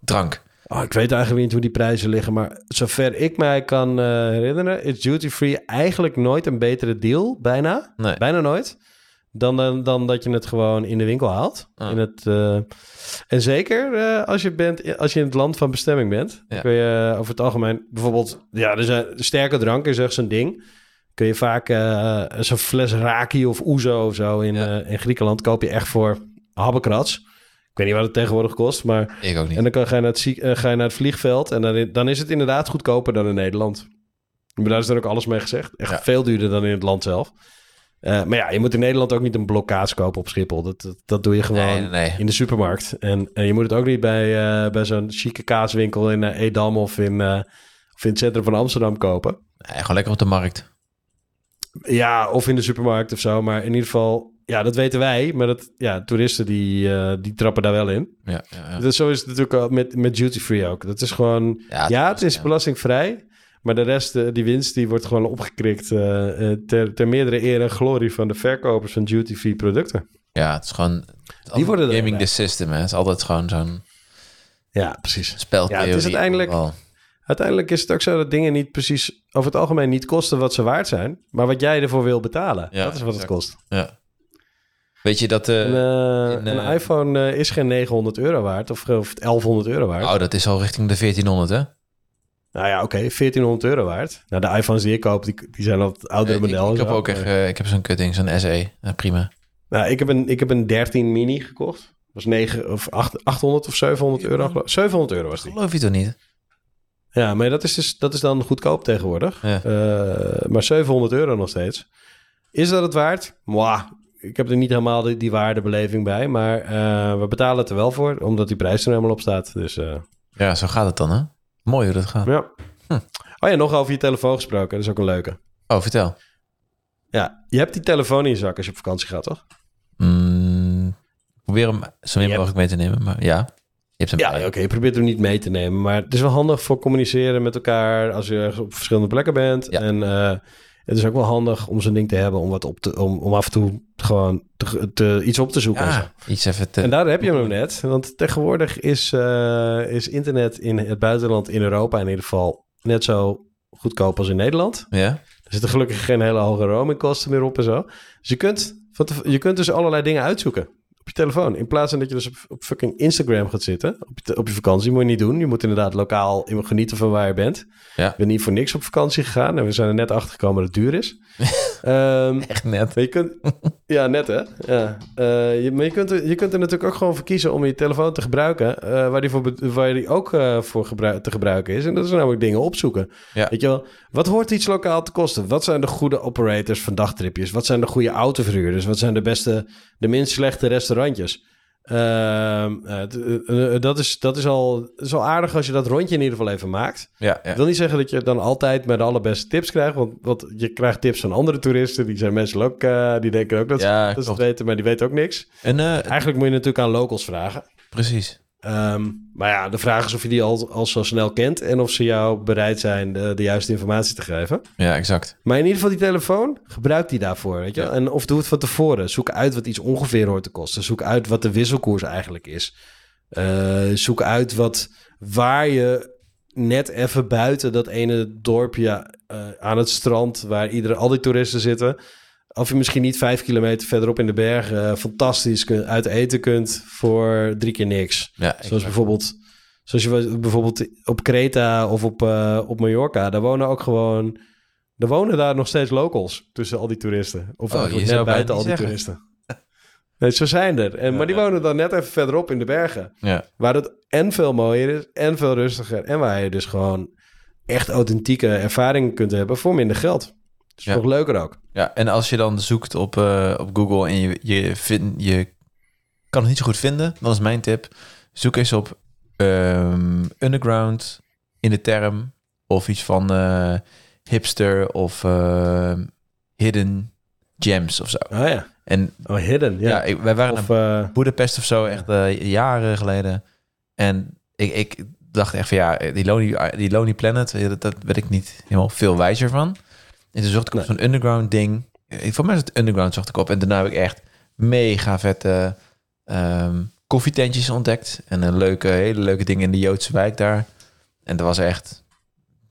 drank. Oh, ik weet eigenlijk niet hoe die prijzen liggen, maar zover ik mij kan eh, herinneren, is duty free eigenlijk nooit een betere deal, bijna. Nee. Bijna nooit. Dan, dan, dan dat je het gewoon in de winkel haalt. Ah. In het, eh, en zeker eh, als, je bent, als je in het land van bestemming bent. Ja. Kun je over het algemeen bijvoorbeeld... Ja, er zijn sterke drank is echt zo'n ding. Kun je vaak zo'n fles raki of ouzo of zo in, Ja. in Griekenland... koop je echt voor habbekrats. Ik weet niet wat het tegenwoordig kost, maar... Ik ook niet. En dan kan, ga, je naar het, ziek- eh, ga je naar het vliegveld en dan, dan is het inderdaad goedkoper dan in Nederland. Maar daar is er ook alles mee gezegd. Echt Ja. veel duurder dan in het land zelf. Eh, maar ja, je moet in Nederland ook niet een blokkaats kopen op Schiphol. Dat, dat, dat doe je gewoon Nee, nee, nee. in de supermarkt. En, en je moet het ook niet bij, eh, bij zo'n chique kaaswinkel in Edam of in, of in het centrum van Amsterdam kopen. Nee, gewoon lekker op de markt. Ja, of in de supermarkt of zo. Maar in ieder geval, ja, dat weten wij. Maar dat, ja, toeristen die, eh, die trappen daar wel in. Ja, ja, ja. Dus zo is het natuurlijk ook met, met duty free ook. Dat is gewoon... Ja, Ja, het is belastingvrij. Maar de rest, eh, die winst, die wordt gewoon opgekrikt eh, ter, ter meerdere eer en glorie van de verkopers van duty-free producten. Ja, het is gewoon... Die worden gaming the system, hè. Het is altijd gewoon zo'n Ja, precies. speltheorie. Ja, het is uiteindelijk-. Uiteindelijk is het ook zo dat dingen niet precies over het algemeen niet kosten wat ze waard zijn, maar wat jij ervoor wil betalen. Ja, dat is wat exact. het kost. Ja. Weet je dat... eh, Een, eh, in, een eh, iPhone is geen 900 euro waard of, of 1100 euro waard. oh, dat is al richting de 1400, hè? Nou ja, oké, 1400 euro waard. Nou, de iPhones die ik koop, die, die zijn al het oudere Eh, ik, heb ook echt, ik heb zo'n kutting, zo'n SE. Prima. Nou, ik heb een, ik heb een 13 mini gekocht. Dat was 9 of 8, 800 of 700 euro. geloof- 700 euro was die. Geloof je toch niet? Ja, maar dat is, dus, dat is dan goedkoop tegenwoordig. Ja. Maar 700 euro nog steeds. Is dat het waard? Mwah, ik heb er niet helemaal die, die waardebeleving bij. Maar eh, we betalen het er wel voor, omdat die prijs er helemaal op staat. Dus eh, Ja, zo gaat het dan, hè? Mooi hoe dat gaat. ja. Hm. Oh ja, nog over je telefoon gesproken. Dat is ook een leuke. Oh, vertel. Ja, je hebt die telefoon in je zak als je op vakantie gaat, toch? Mm, probeer hem zo min mogelijk mee te nemen, maar ja. Je hebt hem Ja, oké, je probeert hem niet mee te nemen. Maar het is wel handig voor communiceren met elkaar als je op verschillende plekken bent. Ja. En eh, het is ook wel handig om zo'n ding te hebben om, wat op te, om, om af en toe gewoon te, te- iets op te zoeken. en zo. Ja, iets even te... En daar heb je hem net. Want tegenwoordig is, eh, is internet in het buitenland, in Europa in ieder geval, net zo goedkoop als in Nederland. Ja? Er zitten gelukkig geen hele hoge roamingkosten meer op en zo. Dus je kunt, je kunt dus allerlei dingen uitzoeken op je telefoon. In plaats van dat je dus op, op fucking Instagram gaat zitten op je, op je vakantie. Moet je niet doen. Je moet inderdaad lokaal genieten van waar je bent. Ja. Ik ben niet voor niks op vakantie gegaan. En we zijn er net achter gekomen dat het duur is. Ehm, Echt net. maar je kunt, ja, net hè. Ja. Eh, je, maar je kunt, er, je kunt er natuurlijk ook gewoon voor kiezen om je telefoon te gebruiken. eh, waar, die voor, waar die ook eh, voor gebruik, te gebruiken is. En dat is namelijk dingen opzoeken. Ja. Weet je wel, wat hoort iets lokaal te kosten? Wat zijn de goede operators van dagtripjes? Wat zijn de goede autoverhuurders? Wat zijn de beste, de minst slechte restaurantjes? Ehm, eh, eh, eh, dat, is, dat is, al, is al aardig als je dat rondje in ieder geval even maakt. Ja, ja. Ik wil niet zeggen dat je dan altijd met de allerbeste tips krijgt. Want, want je krijgt tips van andere toeristen. Die zijn mensen ook, die denken ook dat, ze- Ja, dat ze het weten, maar die weten ook niks. En, Eigenlijk moet je natuurlijk aan locals vragen. precies. Ehm, maar ja, de vraag is of je die al, al zo snel kent en of ze jou bereid zijn de, de juiste informatie te geven. Ja, exact. Maar in ieder geval die telefoon, gebruik die daarvoor. Weet je? Ja. En of doe het van tevoren. Zoek uit wat iets ongeveer hoort te kosten. Zoek uit wat de wisselkoers eigenlijk is. Eh, zoek uit wat, waar je net even buiten dat ene dorpje eh, aan het strand... waar iedere, al die toeristen zitten... of je misschien niet vijf kilometer verderop in de bergen... eh, fantastisch kun, uit eten kunt voor drie keer niks. Ja, Zoals exact. bijvoorbeeld, zoals je bijvoorbeeld op Creta of op, eh, op Mallorca. Daar wonen ook gewoon. Er wonen daar nog steeds locals tussen al die toeristen. Of Oh, eigenlijk net buiten al die toeristen. Nee, zo zijn er. En, Ja, maar die wonen dan net even verderop in de bergen. Ja. Waar het en veel mooier is en veel rustiger. En waar je dus gewoon echt authentieke ervaringen kunt hebben voor minder geld. Dat is Ja. nog leuker ook. Ja, en als je dan zoekt op, eh, op Google en je, je, vind, je kan het niet zo goed vinden, dan is mijn tip: zoek eens op ehm, underground in de term of iets van eh, hipster of ehm, hidden gems of zo. Ah ja. En Oh, hidden. ja, Ja. ik- wij waren of, naar eh, Budapest of zo, echt eh, jaren geleden. En ik, ik dacht echt van ja, die Lonely, die Lonely Planet, eh, dat, dat werd ik niet helemaal veel wijzer van. En toen zocht ik op zo'n underground ding. Eh, Voor mij is het underground zocht ik op. En daarna heb ik echt mega vette ehm, koffietentjes ontdekt. En een leuke, hele leuke dingen in de Joodse wijk daar. En dat was echt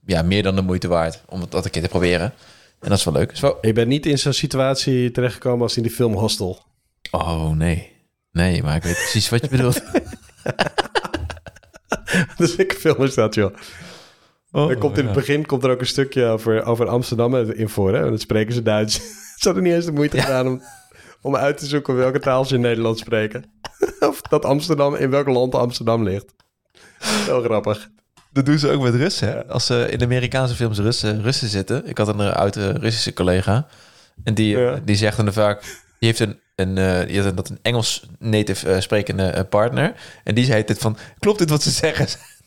ja, meer dan de moeite waard om dat een keer te proberen. En dat is wel leuk. Is wel- je bent niet in zo'n situatie terechtgekomen als in die film Hostel. Oh nee. Nee, maar ik weet precies wat je bedoelt. Dus ik film is dat, joh. Oh, er komt in het begin komt er ook een stukje over, over Amsterdam in voor. Hè? En dan spreken ze Duits. ze hadden niet eens de moeite gedaan om, om uit te zoeken welke taal ze in Nederland spreken. of dat Amsterdam, in welk land Amsterdam ligt. Heel grappig. Dat doen ze ook met Russen. Hè? Als ze in de Amerikaanse films Russen, Russen zitten. Ik had een eh, oude Russische collega. En die, Ja. die zegt dan vaak... Die heeft een, een, eh, die had een, dat een Engels native eh, sprekende eh, partner. En die zei dit van... Klopt dit wat ze zeggen?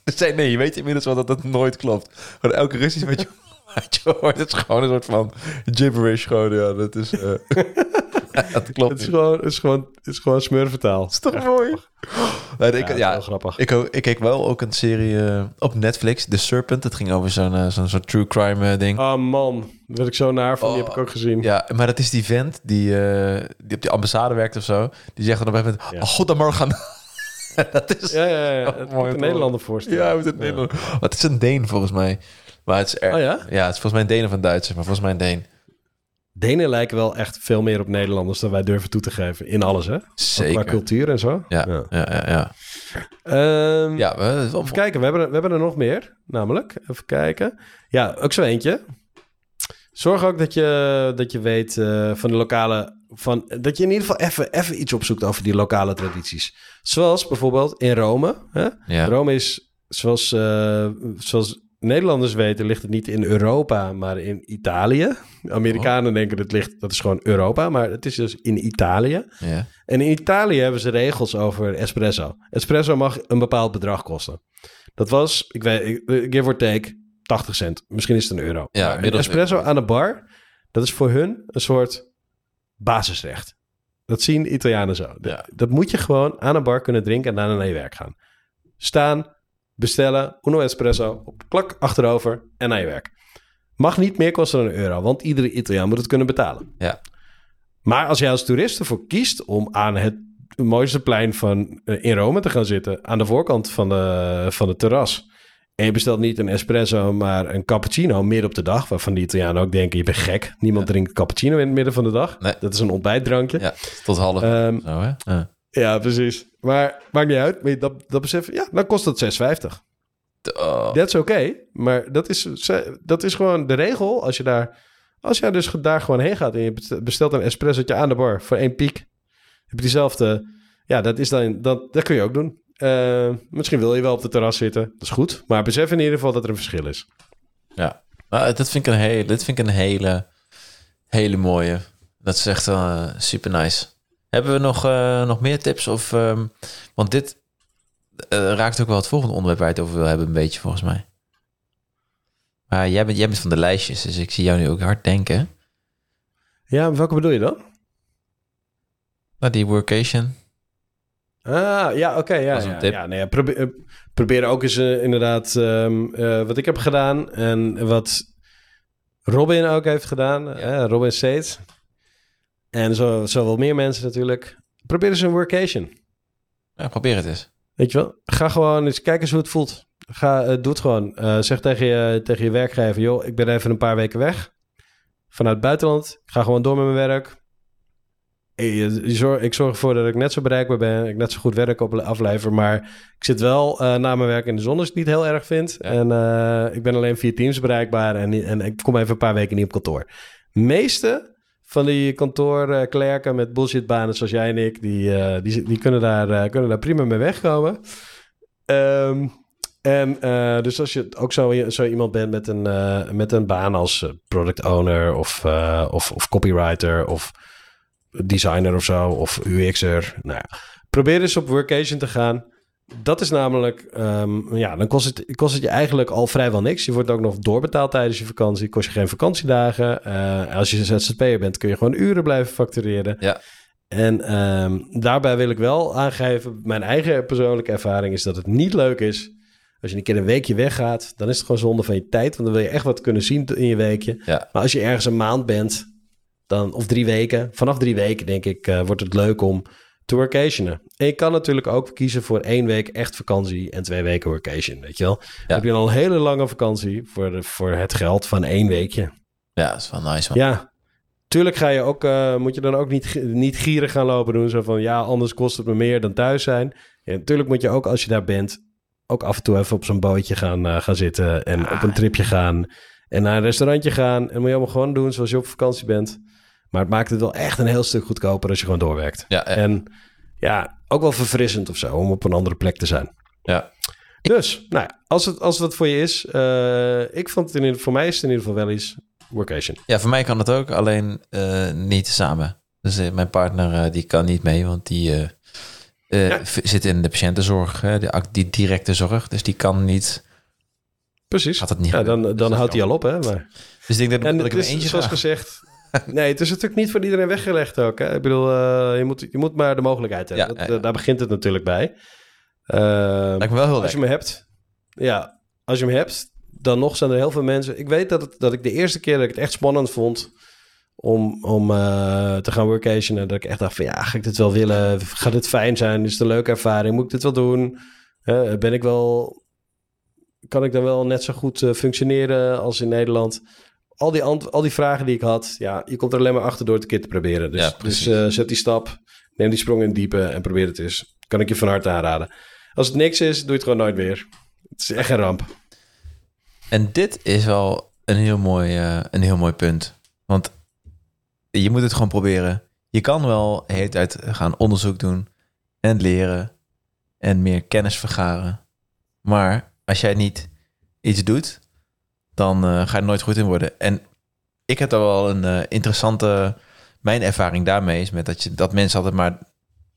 Ze zei nee, je weet inmiddels wel dat dat nooit klopt. Gewoon elke Russisch wat je, wat je hoort... Het is gewoon een soort van gibberish. Gewoon, ja, dat is... eh, dat klopt Het is niet. gewoon, het is gewoon, het is gewoon smurvertaal. Dat is toch mooi? Nee, ik, Ja, grappig. ik, ik keek wel ook een serie eh, op Netflix, The Serpent. Het ging over zo'n eh, zo'n soort true crime ding. Oh man, daar werd ik zo naar van. Die Oh. heb ik ook gezien. Ja, maar dat is die vent die, die op die ambassade werkt of zo. Die zegt dan op een gegeven moment, Ja. oh. dat is... Ja, ja, ja. Oh, Het mooi een? Nederlander voorstellen. Ja, het. Maar het is een Deen volgens mij. Maar het is er... Oh ja? Ja, het is volgens mij een Deen of een Duitser, maar volgens mij een Deen. Denen lijken wel echt veel meer op Nederlanders dan wij durven toe te geven. In alles, hè? Ook Zeker. Qua cultuur en zo. Ja, ja, ja. ja. Ehm, ja we, wel- Even kijken, we hebben, er- we hebben er nog meer, namelijk. Even kijken. Ja, ook zo eentje. Zorg ook dat je, dat je weet eh, van de lokale... Van, dat je in ieder geval even, even iets opzoekt over die lokale tradities. Zoals bijvoorbeeld in Rome. Hè? ja. Rome is, zoals, eh, zoals Nederlanders weten, ligt het niet in Europa, maar in Italië. Amerikanen denken dat het ligt, dat is gewoon Europa, maar het is dus in Italië. ja. En in Italië hebben ze regels over espresso. Espresso mag een bepaald bedrag kosten. Dat was, ik weet, give or take, 80 cent. Misschien is het een euro. Ja, een espresso aan de bar, dat is voor hun een soort basisrecht. Dat zien Italianen zo. Ja. Dat moet je gewoon aan een bar kunnen drinken en daarna naar je werk gaan. Staan, bestellen, uno espresso, op klak achterover en naar je werk. Mag niet meer kosten dan een euro, want iedere Italiaan moet het kunnen betalen. Ja. Maar als jij als toerist ervoor kiest om aan het mooiste plein van, eh, in Rome te gaan zitten, aan de voorkant van de, van het terras, en je bestelt niet een espresso, maar een cappuccino midden op de dag, waarvan die Italianen ook denken, je bent gek. Niemand drinkt cappuccino in het midden van de dag. Nee. Dat is een ontbijtdrankje. ja, tot half. Ehm, zo, hè? Ja. ja, precies. Maar maakt niet uit. Maar dat, dat besef, ja, dan kost het 6,50. Oh. Dat is oké, maar dat is, dat is gewoon de regel. Als je daar, als jij dus daar gewoon heen gaat en je bestelt een espressootje aan de bar voor één piek, heb je diezelfde, ja, dat is dan, dat, dat kun je ook doen. Eh, misschien wil je wel op het terras zitten, dat is goed. Maar besef in ieder geval dat er een verschil is. Ja, maar dat vind ik een hele, dit vind ik een hele, hele mooie. Dat is echt eh, super nice. Hebben we nog, eh, nog meer tips? Of, ehm, want dit raakt ook wel het volgende onderwerp waar je het over wil hebben, een beetje volgens mij. Maar jij bent, jij bent van de lijstjes, dus ik zie jou nu ook hard denken. Ja, welke bedoel je dan? Nou, die workation. Ah, ja, oké. ja, Dat is een ja, tip. ja, nee, probeer, eh, probeer ook eens eh, inderdaad ehm, eh, wat ik heb gedaan en wat Robin ook heeft gedaan. Robin States. En zo, zo wel meer mensen natuurlijk. Probeer eens een workation. Ja, probeer het eens. Weet je wel? Ga gewoon eens kijken hoe het voelt. Ga, eh, doe het gewoon. Zeg tegen je, tegen je werkgever, joh, ik ben even een paar weken weg. Vanuit het buitenland. Ik ga gewoon door met mijn werk. Eh, je- je zorg- Ik zorg ervoor dat ik net zo bereikbaar ben. Ik net zo goed werk op, aflever. Maar ik zit wel eh, na mijn werk in de zon als ik het niet heel erg vind. En eh, ik ben alleen via Teams bereikbaar. En, en ik kom even een paar weken niet op kantoor. meeste van die kantoorklerken met bullshitbanen zoals jij en ik... die, eh, die, die kunnen, daar, eh, kunnen daar prima mee wegkomen. Ehm, en eh, dus als je ook zo, zo iemand bent met een, eh, met een baan als eh, product owner of, eh, of, of copywriter of designer of zo of UX'er. Nou ja, probeer eens op workation te gaan. Dat is namelijk, ehm, ja, dan kost het, kost het je eigenlijk al vrijwel niks. Je wordt ook nog doorbetaald tijdens je vakantie. Kost je geen vakantiedagen. Eh, als je ZZP'er bent, kun je gewoon uren blijven factureren. Ja. En ehm, daarbij wil ik wel aangeven, mijn eigen persoonlijke ervaring is dat het niet leuk is. Als je een keer een weekje weggaat, dan is het gewoon zonde van je tijd. Want dan wil je echt wat kunnen zien in je weekje. Ja. Maar als je ergens een maand bent, dan, of drie weken, vanaf drie weken denk ik, eh, wordt het leuk om te workationen. En je kan natuurlijk ook kiezen voor één week echt vakantie en twee weken workation, weet je wel. Dan heb je dan een hele lange vakantie voor, de, voor het geld van één weekje. Ja, dat is wel nice, man. Ja, tuurlijk ga je ook, eh, moet je dan ook niet, niet gierig gaan lopen doen. Zo van, ja, anders kost het me meer dan thuis zijn. Ja, natuurlijk moet je ook, als je daar bent, ook af en toe even op zo'n bootje gaan, eh, gaan zitten. En op een tripje gaan. En naar een restaurantje gaan. En moet je allemaal gewoon doen zoals je op vakantie bent. Maar het maakt het wel echt een heel stuk goedkoper als je gewoon doorwerkt. Ja, ja. En ja, ook wel verfrissend of zo, om op een andere plek te zijn. ja. Dus, nou ja, als het, als het wat voor je is, eh, ik vond het in ieder, voor mij is het in ieder geval wel iets workation. Ja, voor mij kan het ook, alleen eh, niet samen. Dus eh, mijn partner eh, die kan niet mee, want die Ja. zit in de patiëntenzorg, hè, die, directe zorg. Dus die kan niet, Precies. gaat het niet Ja, dan, Dus dan dat houdt hij al op, hè? Maar... Dus ik denk dat, En dat ik er eentje zoals graag. gezegd... Nee, het is natuurlijk niet voor iedereen weggelegd ook. Hè? Ik bedoel, eh, je, moet, je moet maar de mogelijkheid hebben. Ja, Dat, daar begint het natuurlijk bij. Eh, Lijkt me wel heel als je hem hebt... Ja, als je hem hebt, dan nog zijn er heel veel mensen... Ik weet dat, het, dat ik de eerste keer dat ik het echt spannend vond... om, om eh, te gaan workationen... dat ik echt dacht van... ja, ga ik dit wel willen? Gaat dit fijn zijn? Is het een leuke ervaring? Moet ik dit wel doen? Ben ik wel... Kan ik dan wel net zo goed eh, functioneren als in Nederland? Al die, al die vragen die ik had, ja, je komt er alleen maar achter door het een keer te proberen. Dus, Ja, dus eh, zet die stap, neem die sprong in het diepe en probeer het eens. Kan ik je van harte aanraden. Als het niks is, doe je het gewoon nooit weer. Het is echt een ramp. En dit is wel een heel mooi, eh, een heel mooi punt. Want je moet het gewoon proberen. Je kan wel de hele tijd gaan onderzoek doen en leren en meer kennis vergaren. Maar als jij niet iets doet, dan eh, ga je er nooit goed in worden. En ik heb daar wel een eh, interessante... Mijn ervaring daarmee is met dat, je, dat mensen altijd maar...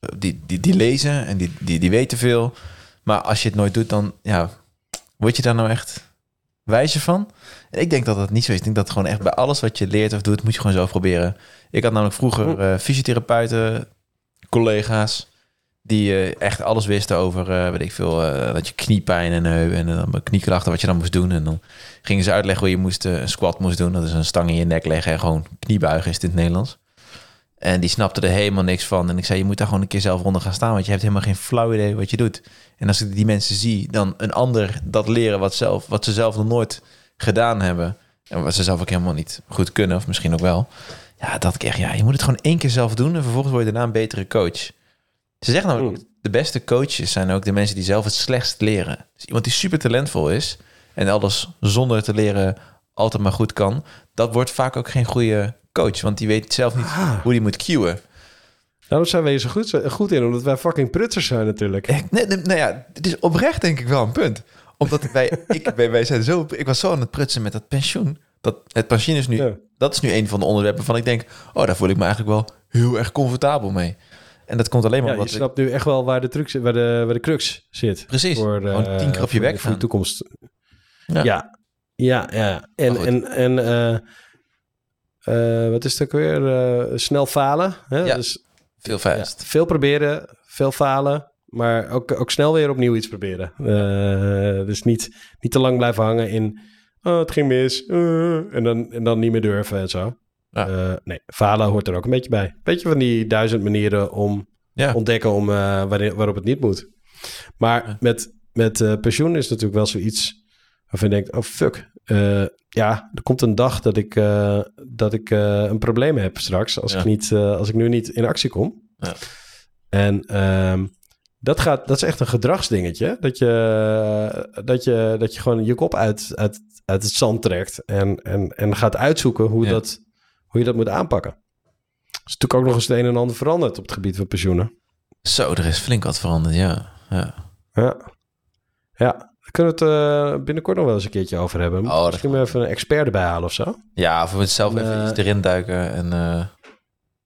eh, Die, die, die lezen en die, die, die weten veel. Maar als je het nooit doet, dan ja, word je daar nou echt wijzer van? En ik denk dat dat niet zo is. Ik denk dat gewoon echt bij alles wat je leert of doet, moet je gewoon zelf proberen. Ik had namelijk vroeger eh, fysiotherapeuten, collega's, die echt alles wisten over, eh, weet ik veel, dat je kniepijn en heup en dan knieklachten, wat je dan moest doen. En dan gingen ze uitleggen hoe je moest, eh, een squat moest doen. Dat is een stang in je nek leggen en gewoon kniebuigen is het in het Nederlands. En die snapte er helemaal niks van. En ik zei, je moet daar gewoon een keer zelf onder gaan staan, want je hebt helemaal geen flauw idee wat je doet. En als ik die mensen zie, dan een ander dat leren wat, zelf, wat ze zelf nog nooit gedaan hebben. En wat ze zelf ook helemaal niet goed kunnen, of misschien ook wel. Ja, dat ik echt, ja, je moet het gewoon één keer zelf doen en vervolgens word je daarna een betere coach. Ze zeggen namelijk, de beste coaches zijn ook de mensen die zelf het slechtst leren. Dus iemand die super talentvol is en alles zonder te leren altijd maar goed kan, dat wordt vaak ook geen goede coach, want die weet zelf niet hoe die moet cueën. Daarom zijn wij hier zo goed, goed in, omdat wij fucking prutsers zijn natuurlijk. Echt, nee, nee, nou ja, het is oprecht denk ik wel een punt. Omdat wij, ik, wij, wij zijn zo, ik was zo aan het prutsen met dat pensioen. Dat, het pensioen is nu, Ja. dat is nu een van de onderwerpen van ik denk, oh, daar voel ik me eigenlijk wel heel erg comfortabel mee. En dat komt alleen maar Ja, je ik- snapt nu echt wel waar de, truc, waar de, waar de crux zit. Precies, Voor, gewoon eh, tien keer op je bek Voor de toekomst. Ja. Ja, ja, ja. En, en, en eh, eh, wat is het ook weer? Eh, snel falen. Hè? Ja. Dus, veel ja, veel proberen, veel falen. Maar ook, ook snel weer opnieuw iets proberen. Dus niet, niet te lang blijven hangen in... Oh, het ging mis. en, dan, en dan niet meer durven en zo. Ja. Nee, falen hoort er ook een beetje bij. Beetje van die duizend manieren om Ja. ontdekken om, waarin, waarop het niet moet. Maar met, met pensioen is natuurlijk wel zoiets waarvan je denkt, oh fuck. eh, ja, er komt een dag dat ik, eh, dat ik eh, een probleem heb straks als, Ja. ik niet, als ik nu niet in actie kom. Ja. En ehm, dat, gaat, dat is echt een gedragsdingetje. Dat je, dat je, dat je gewoon je kop uit, uit, uit het zand trekt en, en, en gaat uitzoeken hoe, Ja. dat, hoe je dat moet aanpakken. Er is natuurlijk ook nog eens het een en ander veranderd op het gebied van pensioenen. Zo, er is flink wat veranderd, ja. ja. Ja. Kunnen we het eh, binnenkort nog wel eens een keertje over hebben. Oh, Misschien maar even een expert erbij halen of zo. Ja, of we zelf En, even eh, iets erin duiken. En eh,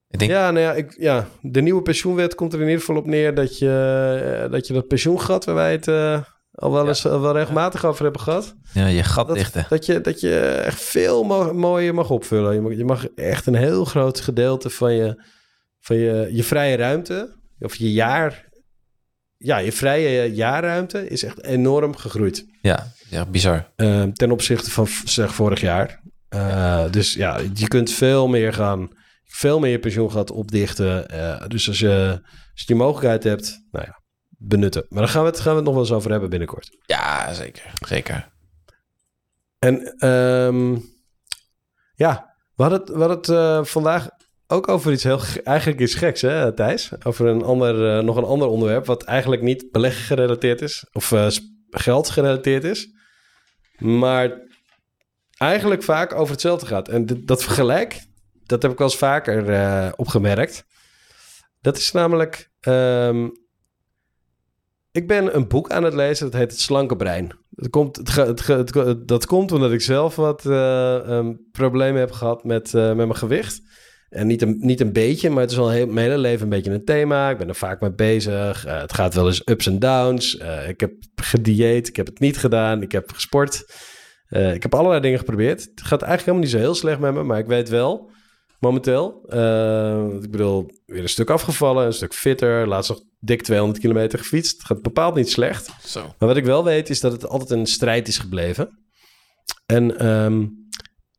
ik denk, Ja, nou ja, ik, ja, de nieuwe pensioenwet komt er in ieder geval op neer dat je dat, je dat pensioengat, waar wij het al wel eens al wel regelmatig over hebben gehad, ja, je gat dat, dichten. dat, je, dat je echt veel mo- mooier mag opvullen. Je mag, je mag echt een heel groot gedeelte van je, van je, je vrije ruimte, of je jaar, ja, je vrije jaarruimte is echt enorm gegroeid. Ja, ja, bizar. eh, ten opzichte van zeg vorig jaar. Eh, Dus ja, je kunt veel meer gaan, veel meer je pensioengat opdichten. Eh, dus als je, als je die mogelijkheid hebt, nou ja, benutten. Maar daar gaan we het, gaan we het nog wel eens over hebben binnenkort. Ja, zeker. Zeker. En ehm, ja, we hadden het, we hadden het eh, vandaag ook over iets heel, ge- eigenlijk iets geks, hè Thijs? Over een ander, eh, nog een ander onderwerp, wat eigenlijk niet beleggen gerelateerd is, of sp- geld gerelateerd is, maar eigenlijk vaak over hetzelfde gaat. En dat vergelijk, dat heb ik wel eens vaker eh, opgemerkt. Dat is namelijk, ehm, ik ben een boek aan het lezen, dat heet Het Slanke Brein. Dat komt, het, dat komt omdat ik zelf wat eh, ehm, problemen heb gehad met, met mijn gewicht. En niet een, niet een beetje, maar het is al heel, mijn hele leven een beetje een thema. Ik ben er vaak mee bezig. Eh, het gaat wel eens ups en downs. Eh, ik heb gedieet, ik heb het niet gedaan, ik heb gesport. Eh, ik heb allerlei dingen geprobeerd. Het gaat eigenlijk helemaal niet zo heel slecht met me, maar ik weet wel, momenteel, eh, ik bedoel, weer een stuk afgevallen, een stuk fitter. Laatst nog dik 200 kilometer gefietst. Het gaat bepaald niet slecht. Zo. Maar wat ik wel weet is dat het altijd een strijd is gebleven. En, ehm,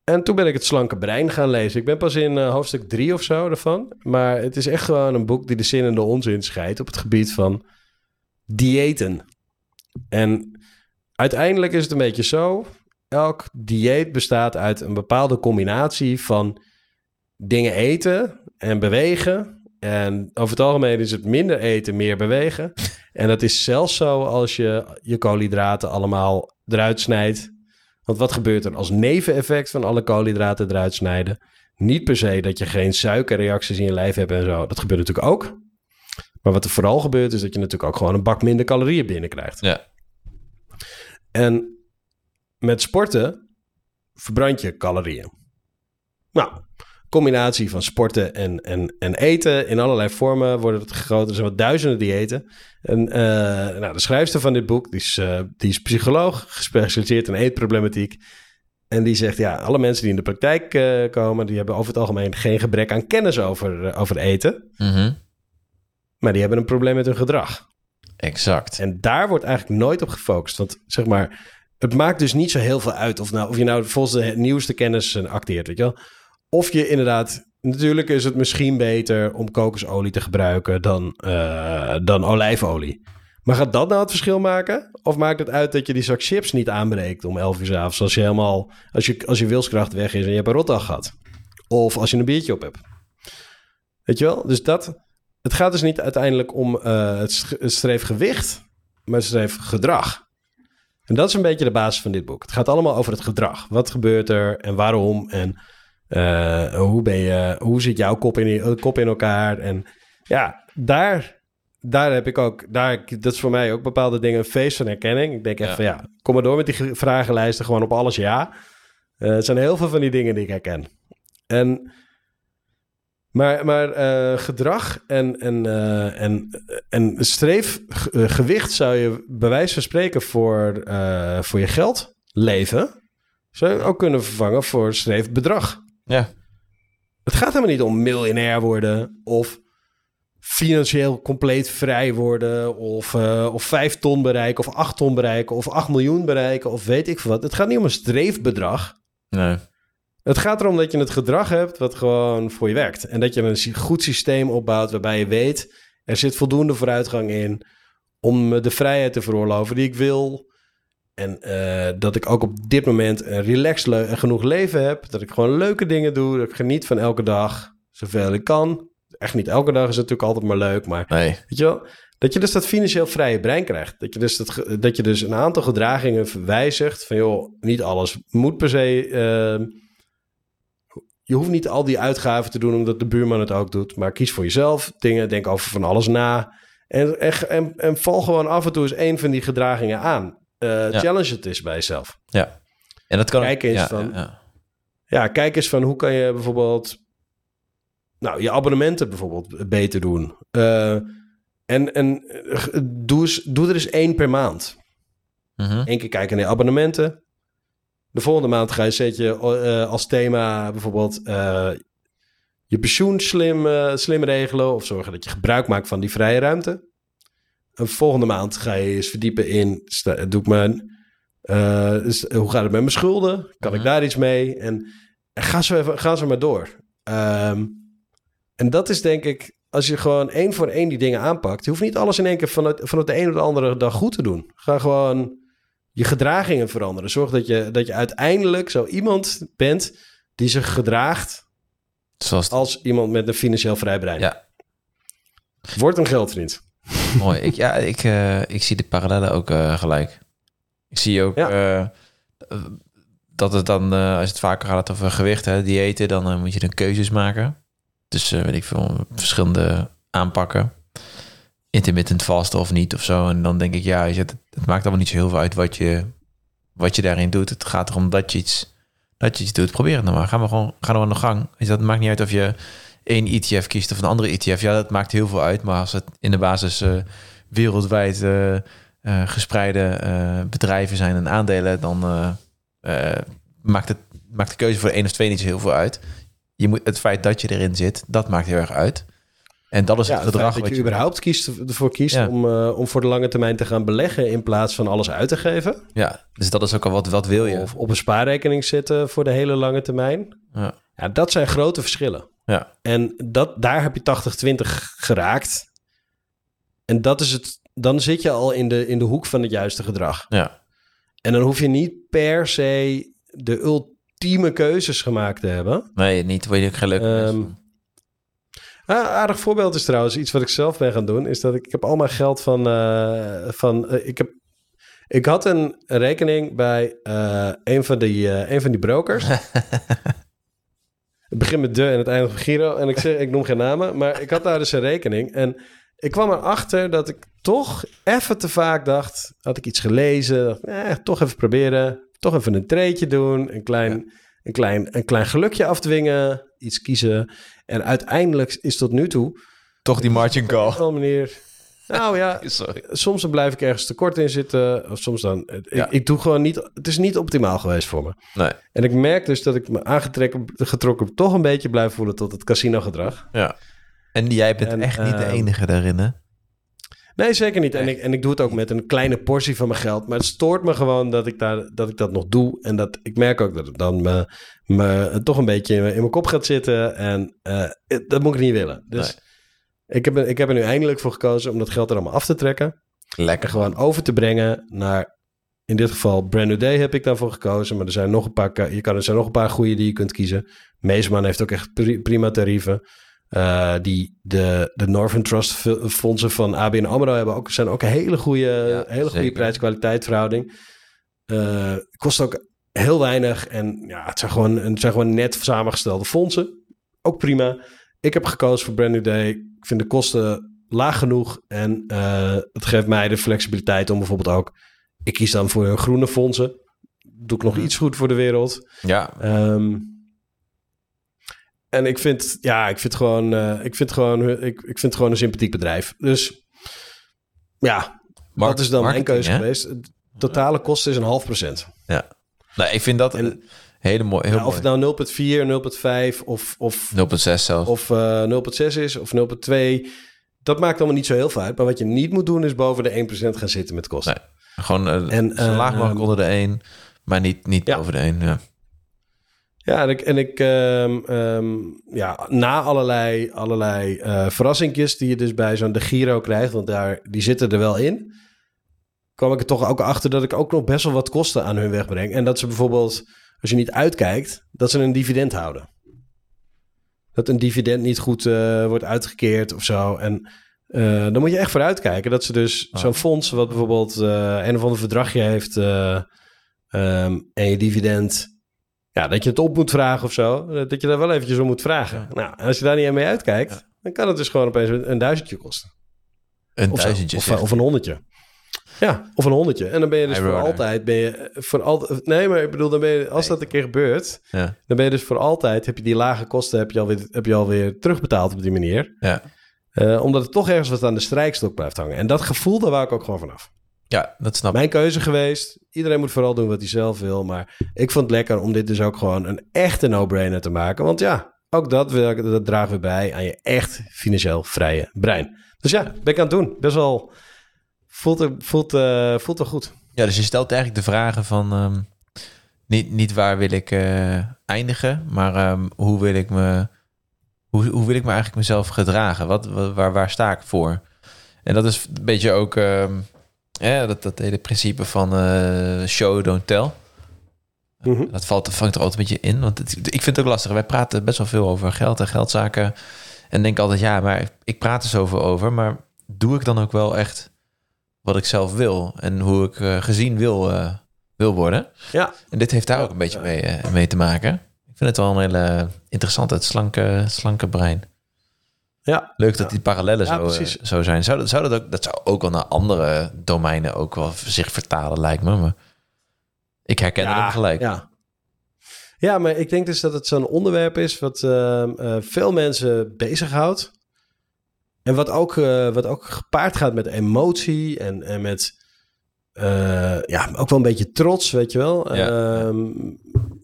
en toen ben ik het slanke brein gaan lezen. Ik ben pas in eh, hoofdstuk drie of zo ervan. Maar het is echt gewoon een boek die de zin en de onzin scheidt op het gebied van diëten. En uiteindelijk is het een beetje zo. elk dieet bestaat uit een bepaalde combinatie van dingen eten en bewegen. En over het algemeen is het minder eten, meer bewegen. En dat is zelfs zo als je je koolhydraten allemaal eruit snijdt. Want wat gebeurt er als neveneffect van alle koolhydraten eruit snijden? Niet per se dat je geen suikerreacties in je lijf hebt en zo. Dat gebeurt natuurlijk ook. Maar wat er vooral gebeurt is dat je natuurlijk ook gewoon een bak minder calorieën binnenkrijgt. Ja. En met sporten verbrand je calorieën. Nou, combinatie van sporten en, en, en eten in allerlei vormen worden het gegoten. Er zijn wat duizenden diëten. En eh, nou, de schrijfster van dit boek, die is, eh, die is psycholoog, gespecialiseerd in eetproblematiek. En die zegt, ja, alle mensen die in de praktijk eh, komen, die hebben over het algemeen geen gebrek aan kennis over, over eten. Mhm. Maar die hebben een probleem met hun gedrag. Exact. En daar wordt eigenlijk nooit op gefocust. Want zeg maar, het maakt dus niet zo heel veel uit of, nou, of je nou volgens de nieuwste kennis acteert, weet je wel. Of je inderdaad, natuurlijk is het misschien beter om kokosolie te gebruiken dan, eh, dan olijfolie. Maar gaat dat nou het verschil maken? Of maakt het uit dat je die zak chips niet aanbreekt om 11 uur 's avonds als je helemaal, als je, als je wilskracht weg is en je hebt een rotdag gehad? Of als je een biertje op hebt. Weet je wel? Dus dat, het gaat dus niet uiteindelijk om eh, het, het streefgewicht, maar het streefgedrag. En dat is een beetje de basis van dit boek. Het gaat allemaal over het gedrag. Wat gebeurt er en waarom en eh, hoe, ben je, hoe zit jouw kop in, eh, kop in elkaar? En ja, daar, daar heb ik ook, daar, dat is voor mij ook bepaalde dingen een feest van herkenning. Ik denk echt Ja. van ja, kom maar door met die ge- vragenlijsten, gewoon op alles ja. Eh, het zijn heel veel van die dingen die ik herken. En, maar maar gedrag en, en, en, en streefgewicht zou je bij wijze van spreken voor, voor je geld leven, zou je ook kunnen vervangen voor streefbedrag. Ja. Het gaat helemaal niet om miljonair worden of financieel compleet vrij worden of, eh, of vijf ton bereiken of acht ton bereiken of acht miljoen bereiken of weet ik veel wat. Het gaat niet om een streefbedrag. Nee. Het gaat erom dat je het gedrag hebt wat gewoon voor je werkt. En dat je een goed systeem opbouwt waarbij je weet... er zit voldoende vooruitgang in om de vrijheid te veroorloven die ik wil. En eh, dat ik ook op dit moment een relaxed le- en genoeg leven heb. Dat ik gewoon leuke dingen doe. Dat ik geniet van elke dag zoveel ik kan. Echt niet elke dag is natuurlijk altijd maar leuk, maar Nee. Weet je wel? Dat je dus dat financieel vrije brein krijgt. Dat je dus, dat, dat je dus een aantal gedragingen verwijzigt. Van joh, niet alles moet per se. ehm, je hoeft niet al die uitgaven te doen omdat de buurman het ook doet. Maar kies voor jezelf dingen. Denk over van alles na. En, en, en, en val gewoon af en toe eens één van die gedragingen aan. Ja. Challenge het eens bij jezelf. Ja. En dat kan Kijk eens ja, van- ja, ja. Kijk eens van hoe kan je bijvoorbeeld... Nou, je abonnementen bijvoorbeeld beter doen. Eh, en en eh, doe, eens, doe er eens één per maand. Mhm. Eén keer kijken naar je abonnementen. De volgende maand ga je zet je als thema bijvoorbeeld je pensioen slim, slim regelen. Of zorgen dat je gebruik maakt van die vrije ruimte. Een volgende maand ga je eens verdiepen in, doe ik mijn, is- hoe gaat het met mijn schulden? Kan ik daar iets mee? En, en ga, zo even, ga zo maar door. Ehm, en dat is denk ik, als je gewoon één voor één die dingen aanpakt. Je hoeft niet alles in één keer vanuit, vanuit de een of de andere dag goed te doen. Ga gewoon je gedragingen veranderen. Zorg dat je, dat je uiteindelijk zo iemand bent die zich gedraagt Zoals als iemand met een financieel vrij brein. Ja. Word een geldvriend. Mooi. Ik, ja, ik, eh, ik zie de parallellen ook eh, gelijk. Ik zie ook Ja. eh, dat het dan, als het vaker gaat over gewicht, hè, diëten, dan moet je dan keuzes maken. Dus weet ik veel, verschillende aanpakken. Intermittent vasten of niet of zo. En dan denk ik, ja, je zet, het maakt allemaal niet zo heel veel uit wat je, wat je daarin doet. Het gaat erom dat je iets, dat je iets doet. Probeer het nou maar. Ga maar gewoon, ga nou aan de gang. Je, Dat maakt niet uit of je één ETF kiest of een andere ETF. Ja, dat maakt heel veel uit. Maar als het in de basis eh, wereldwijd eh, eh, gespreide bedrijven zijn en aandelen, dan maakt, het, maakt de keuze voor één of twee niet zo heel veel uit. Je moet, het feit dat je erin zit, dat maakt heel erg uit. En dat is Ja, het het gedrag wat dat je überhaupt kiest, ervoor kiest Ja. om, om voor de lange termijn te gaan beleggen in plaats van alles uit te geven. Ja, dus dat is ook al wat, wat wil je. Of op een spaarrekening zitten voor de hele lange termijn. Ja. Ja, dat zijn grote verschillen. Ja. En dat, daar heb je 80-20 geraakt. En dat is het, dan zit je al in de, in de hoek van het juiste gedrag. Ja. En dan hoef je niet per se de ultieme keuzes gemaakt te hebben. Nee, niet waar je geen leuke Ehm. Ah, aardig voorbeeld is trouwens iets wat ik zelf ben gaan doen. Is dat ik, ik heb al mijn geld van... eh, van eh, ik, heb, ik had een rekening bij eh, een, van die, een van die brokers. het begint met de en het eindigt met Giro. En ik, zeg, ik noem geen namen. Maar ik had daar dus een rekening. En ik kwam erachter dat ik toch even te vaak dacht... Had ik iets gelezen? Dacht, eh, toch even proberen. Toch even een treetje doen. Een klein, een klein, een klein gelukje afdwingen. Iets kiezen. En uiteindelijk is tot nu toe... Toch die margin Op call. een manier... Nou ja, Sorry. soms dan blijf ik ergens tekort in zitten. Of soms dan... Ik, Ja. ik doe gewoon niet... Het is niet optimaal geweest voor me. Nee, En ik merk dus dat ik me aangetrokken getrokken toch een beetje blijf voelen tot het casino gedrag. ja. En jij bent En, echt niet de ehm, enige daarin, hè? Nee, zeker niet. En ik, en ik doe het ook met een kleine portie van mijn geld. Maar het stoort me gewoon dat ik, daar, dat, ik dat nog doe. En dat ik merk ook dat het dan me, me toch een beetje in mijn- in mijn kop gaat zitten. En eh, dat moet ik niet willen. Dus ik, heb, er- ik heb er nu eindelijk voor gekozen om dat geld er allemaal af te trekken. En Lekker. gewoon over te brengen naar... In dit geval Brand New Day heb ik daarvoor gekozen. Maar er zijn nog een paar, je kan, er zijn nog een paar goede die je kunt kiezen. Meesman heeft ook echt pri- prima tarieven. Eh, die, de, de Northern Trust fondsen van ABN AMRO hebben ook, zijn ook een hele goede, Ja, hele goede prijs-kwaliteit verhouding. Eh, kost ook heel weinig. En ja, het zijn, gewoon, het zijn gewoon net samengestelde fondsen. Ook prima. Ik heb gekozen voor Brand New Day. Ik vind de kosten laag genoeg. En eh, het geeft mij de flexibiliteit om bijvoorbeeld ook... Ik kies dan voor groene fondsen. Doe ik nog Mhm. iets goed voor de wereld. Ja, Ehm, en ik vind, ja, ik vind gewoon, eh, ik vind gewoon, ik, ik vind gewoon een sympathiek bedrijf. Dus ja, Mark- dat is dan mijn keuze hè? geweest. Het totale kosten is een half procent. Nee, ik vind dat En- een hele mooi. Heel Ja, of het nou 0,4, 0,5 of, of, 0,6 zelfs. of eh 0,6 is of 0,2. Dat maakt allemaal niet zo heel veel uit. Maar wat je niet moet doen is boven de 1% gaan zitten met kosten. Nee. Gewoon eh, En, zo laag mogelijk ehm, onder de 1, maar niet, niet Ja. over de 1. Ja. Ja, en ik, en ik ehm, ehm, ja, na allerlei, allerlei eh verrassingjes die je dus bij zo'n De Giro krijgt, want daar, die zitten er wel in, kwam ik er toch ook achter dat ik ook nog best wel wat kosten aan hun wegbreng. En dat ze bijvoorbeeld, als je niet uitkijkt, dat ze een dividend houden. Dat een dividend niet goed eh, wordt uitgekeerd of zo. En eh, dan moet je echt vooruit kijken dat ze dus zo'n fonds, wat bijvoorbeeld eh, een of ander verdragje heeft ehm, en je dividend ja, dat je het op moet vragen of zo. Dat je daar wel eventjes om moet vragen. Nou, als je daar niet mee uitkijkt, dan kan het dus gewoon opeens een, duizendje kosten. Een Of, zo. duizendje. of, of een honderdje. Ja, of een honderdje. En dan ben je dus voor altijd, ben je voor altijd, nee, maar ik bedoel, dan ben je, als dat een keer gebeurt, ja. dan ben je dus voor altijd, heb je die lage kosten, heb je alweer, heb je alweer terugbetaald op die manier. Ja. Eh, omdat het toch ergens wat aan de strijkstok blijft hangen. En dat gevoel, daar wou ik ook gewoon vanaf. ja, dat snap ik. Mijn keuze geweest. Iedereen moet vooral doen wat hij zelf wil. Maar ik vond het lekker om dit dus ook gewoon een echte no-brainer te maken. Want ja, ook dat, dat dragen we bij aan je echt financieel vrije brein. Dus ja, ben ik aan het doen. Best wel, voelt, er- voelt, eh, voelt wel goed. Ja, dus je stelt eigenlijk de vragen van... ehm, niet, niet waar wil ik eh, eindigen, maar ehm, hoe wil ik me... Hoe, hoe wil ik me eigenlijk mezelf gedragen? Wat, wa- waar, waar sta ik voor? En dat is een beetje ook... ehm, ja, dat, dat hele principe van eh, show, don't tell. Mhm. Dat valt, vangt er altijd een beetje in. Want het- ik vind het ook lastig. Wij praten best wel veel over geld en geldzaken. En denk altijd, ja, maar ik praat er zoveel over. Maar doe ik dan ook wel echt wat ik zelf wil? En hoe ik eh, gezien wil, eh, wil worden? Ja, En dit heeft daar ook een beetje mee, eh, mee te maken. Ik vind het wel een hele interessante, het slanke, slanke brein. ja. Leuk dat die parallellen Ja, zo, zo zijn. Zou dat, zou dat, ook, dat zou ook wel naar andere domeinen ook wel zich vertalen, lijkt me. Maar ik herken hem gelijk. Ja. ja, maar ik denk dus dat het zo'n onderwerp is wat ehm, eh, veel mensen bezighoudt. En wat ook, eh, wat ook gepaard gaat met emotie en, en met eh, ja, ook wel een beetje trots, weet je wel. Ja. Ehm,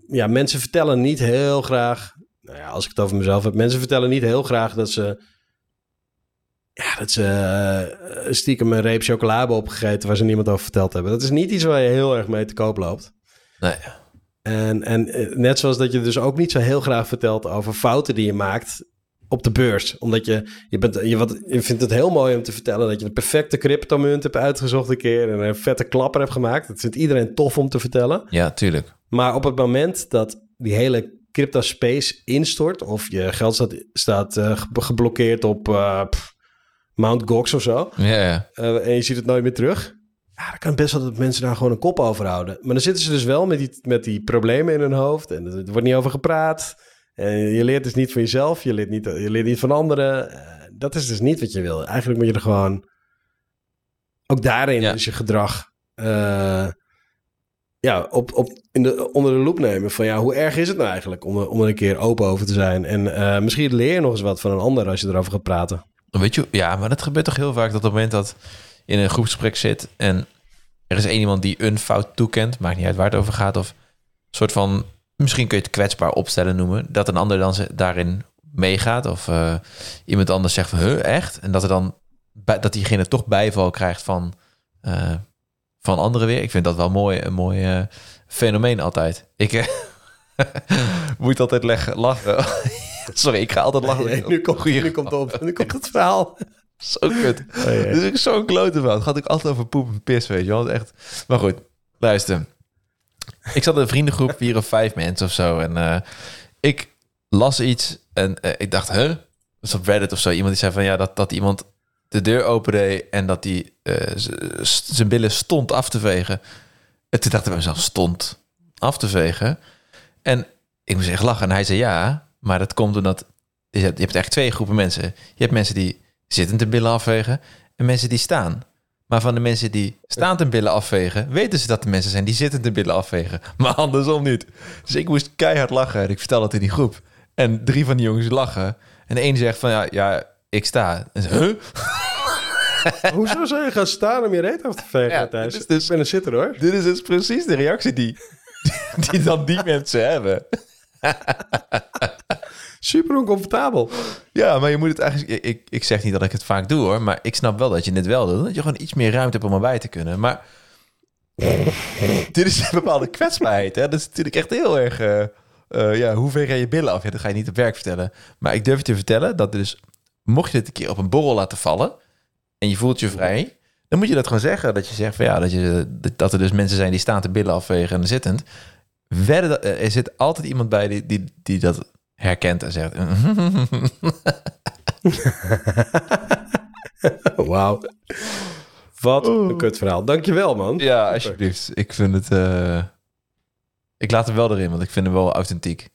ja, mensen vertellen niet heel graag, nou ja, als ik het over mezelf heb, mensen vertellen niet heel graag dat ze, ja, dat ze eh, stiekem een reep chocolade hebben opgegeten waar ze niemand over verteld hebben. Dat is niet iets waar je heel erg mee te koop loopt. Nee. En, en net zoals dat je dus ook niet zo heel graag vertelt over fouten die je maakt op de beurs. Omdat je, je, bent, je, wat, je vindt het heel mooi om te vertellen dat je de perfecte cryptomunt hebt uitgezocht een keer en een vette klapper hebt gemaakt. Dat vindt iedereen tof om te vertellen. Ja, tuurlijk. Maar op het moment dat die hele crypto space instort of je geld staat, staat eh, ge- geblokkeerd op pff, Mount Gox of zo Ja, ja. eh, en je ziet het nooit meer terug. Ja, dan kan best wel dat mensen daar gewoon een kop over houden. Maar dan zitten ze dus wel met die, met die problemen in hun hoofd en er wordt niet over gepraat. En je leert dus niet van jezelf, je leert niet, je leert niet van anderen. Eh, dat is dus niet wat je wil. Eigenlijk moet je er gewoon... Ook daarin Ja. is je gedrag... eh, ja, op, op, in de, onder de loep nemen. Van ja, hoe erg is het nou eigenlijk om, er- om er een keer open over te zijn? En eh, misschien leer je nog eens wat van een ander als je erover gaat praten. Weet je, ja, maar dat gebeurt toch heel vaak dat op het moment dat je in een groepsgesprek zit en er is één iemand die een fout toekent, maakt niet uit waar het over gaat, of een soort van, misschien kun je het kwetsbaar opstellen noemen, dat een ander dan ze- daarin meegaat, of eh, iemand anders zegt van, huh, echt? En dat er dan, bij, dat diegene toch bijval krijgt van, eh, van anderen weer. Ik vind dat wel mooi, een mooi eh, fenomeen altijd. Ik moet altijd leggen, lachen. Sorry, ik ga altijd lachen. Nee, nu, komt, nu, komt op, nu komt het verhaal. zo kut. Oh. Dus ik zo'n klote van. Het gaat ook altijd over poep en pis, weet je wel. Echt. Maar goed, luister. Ik zat in een vriendengroep, vier of vijf mensen of zo. En eh, ik las iets en eh, ik dacht, huh? Is op Reddit of zo. Iemand die zei van, ja, dat, dat iemand de deur opende en dat hij eh, zijn billen stond af te vegen. En toen dacht ik bij mezelf, stond af te vegen. En ik moest echt lachen. En hij zei, ja, maar dat komt omdat... Je hebt, je hebt echt twee groepen mensen. Je hebt mensen die zittend de billen afvegen en mensen die staan. Maar van de mensen die staand de billen afvegen, weten ze dat de mensen zijn die zittend de billen afvegen. Maar andersom niet. Dus ik moest keihard lachen en ik vertel het in die groep. En drie van die jongens lachen. En een zegt van, ja, ja ik sta. En ze, huh? Hoezo zou je gaan staan om je reet af te vegen, Ja, Thijs? dit is dus- Ik ben een zitter, hoor. Dit is dus precies de reactie die, die dan die mensen hebben. Super oncomfortabel. Ja, maar je moet het eigenlijk... Ik, ik, zeg niet dat ik het vaak doe hoor, maar ik snap wel dat je dit wel doet. Dat je gewoon iets meer ruimte hebt om erbij te kunnen. Maar dit is een bepaalde kwetsbaarheid. Hè? Dat is natuurlijk echt heel erg... eh, eh, ja, hoe ver ga je billen af? Ja, dat ga je niet op werk vertellen. Maar ik durf je te vertellen dat dus... Mocht je dit een keer op een borrel laten vallen... en je voelt je vrij... dan moet je dat gewoon zeggen. Dat je zegt van ja, dat, je, dat er dus mensen zijn die staan te billen afvegen en zittend. Dat, er zit altijd iemand bij die, die dat herkent en zegt... Wauw. Wat een kut verhaal. Dankjewel, man. Ja, alsjeblieft. Ik vind het... eh, Ik laat hem wel erin, want ik vind hem wel authentiek.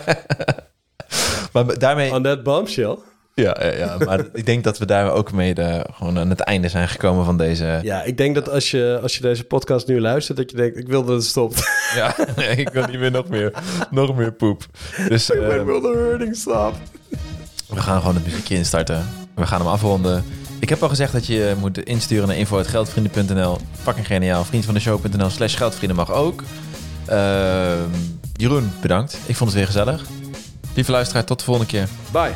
maar daarmee... On that bombshell. Ja, ja, ja, maar ik denk dat we daar ook mee de, gewoon aan het einde zijn gekomen van deze... Ja, ik denk dat als je, als je deze podcast nu luistert, dat je denkt, ik wil dat het stopt. Ja, nee, ik wil niet meer nog meer, nog meer poep. Dus eh, ik wil de hurting stop. we gaan gewoon het muziekje instarten. We gaan hem afronden. Ik heb al gezegd dat je moet insturen naar info.geldvrienden.nl. Fucking geniaal. Vriend van de show.nl slash geldvrienden mag ook. Ehm, Jeroen, bedankt. Ik vond het weer gezellig. Lieve luisteraar, tot de volgende keer. Bye.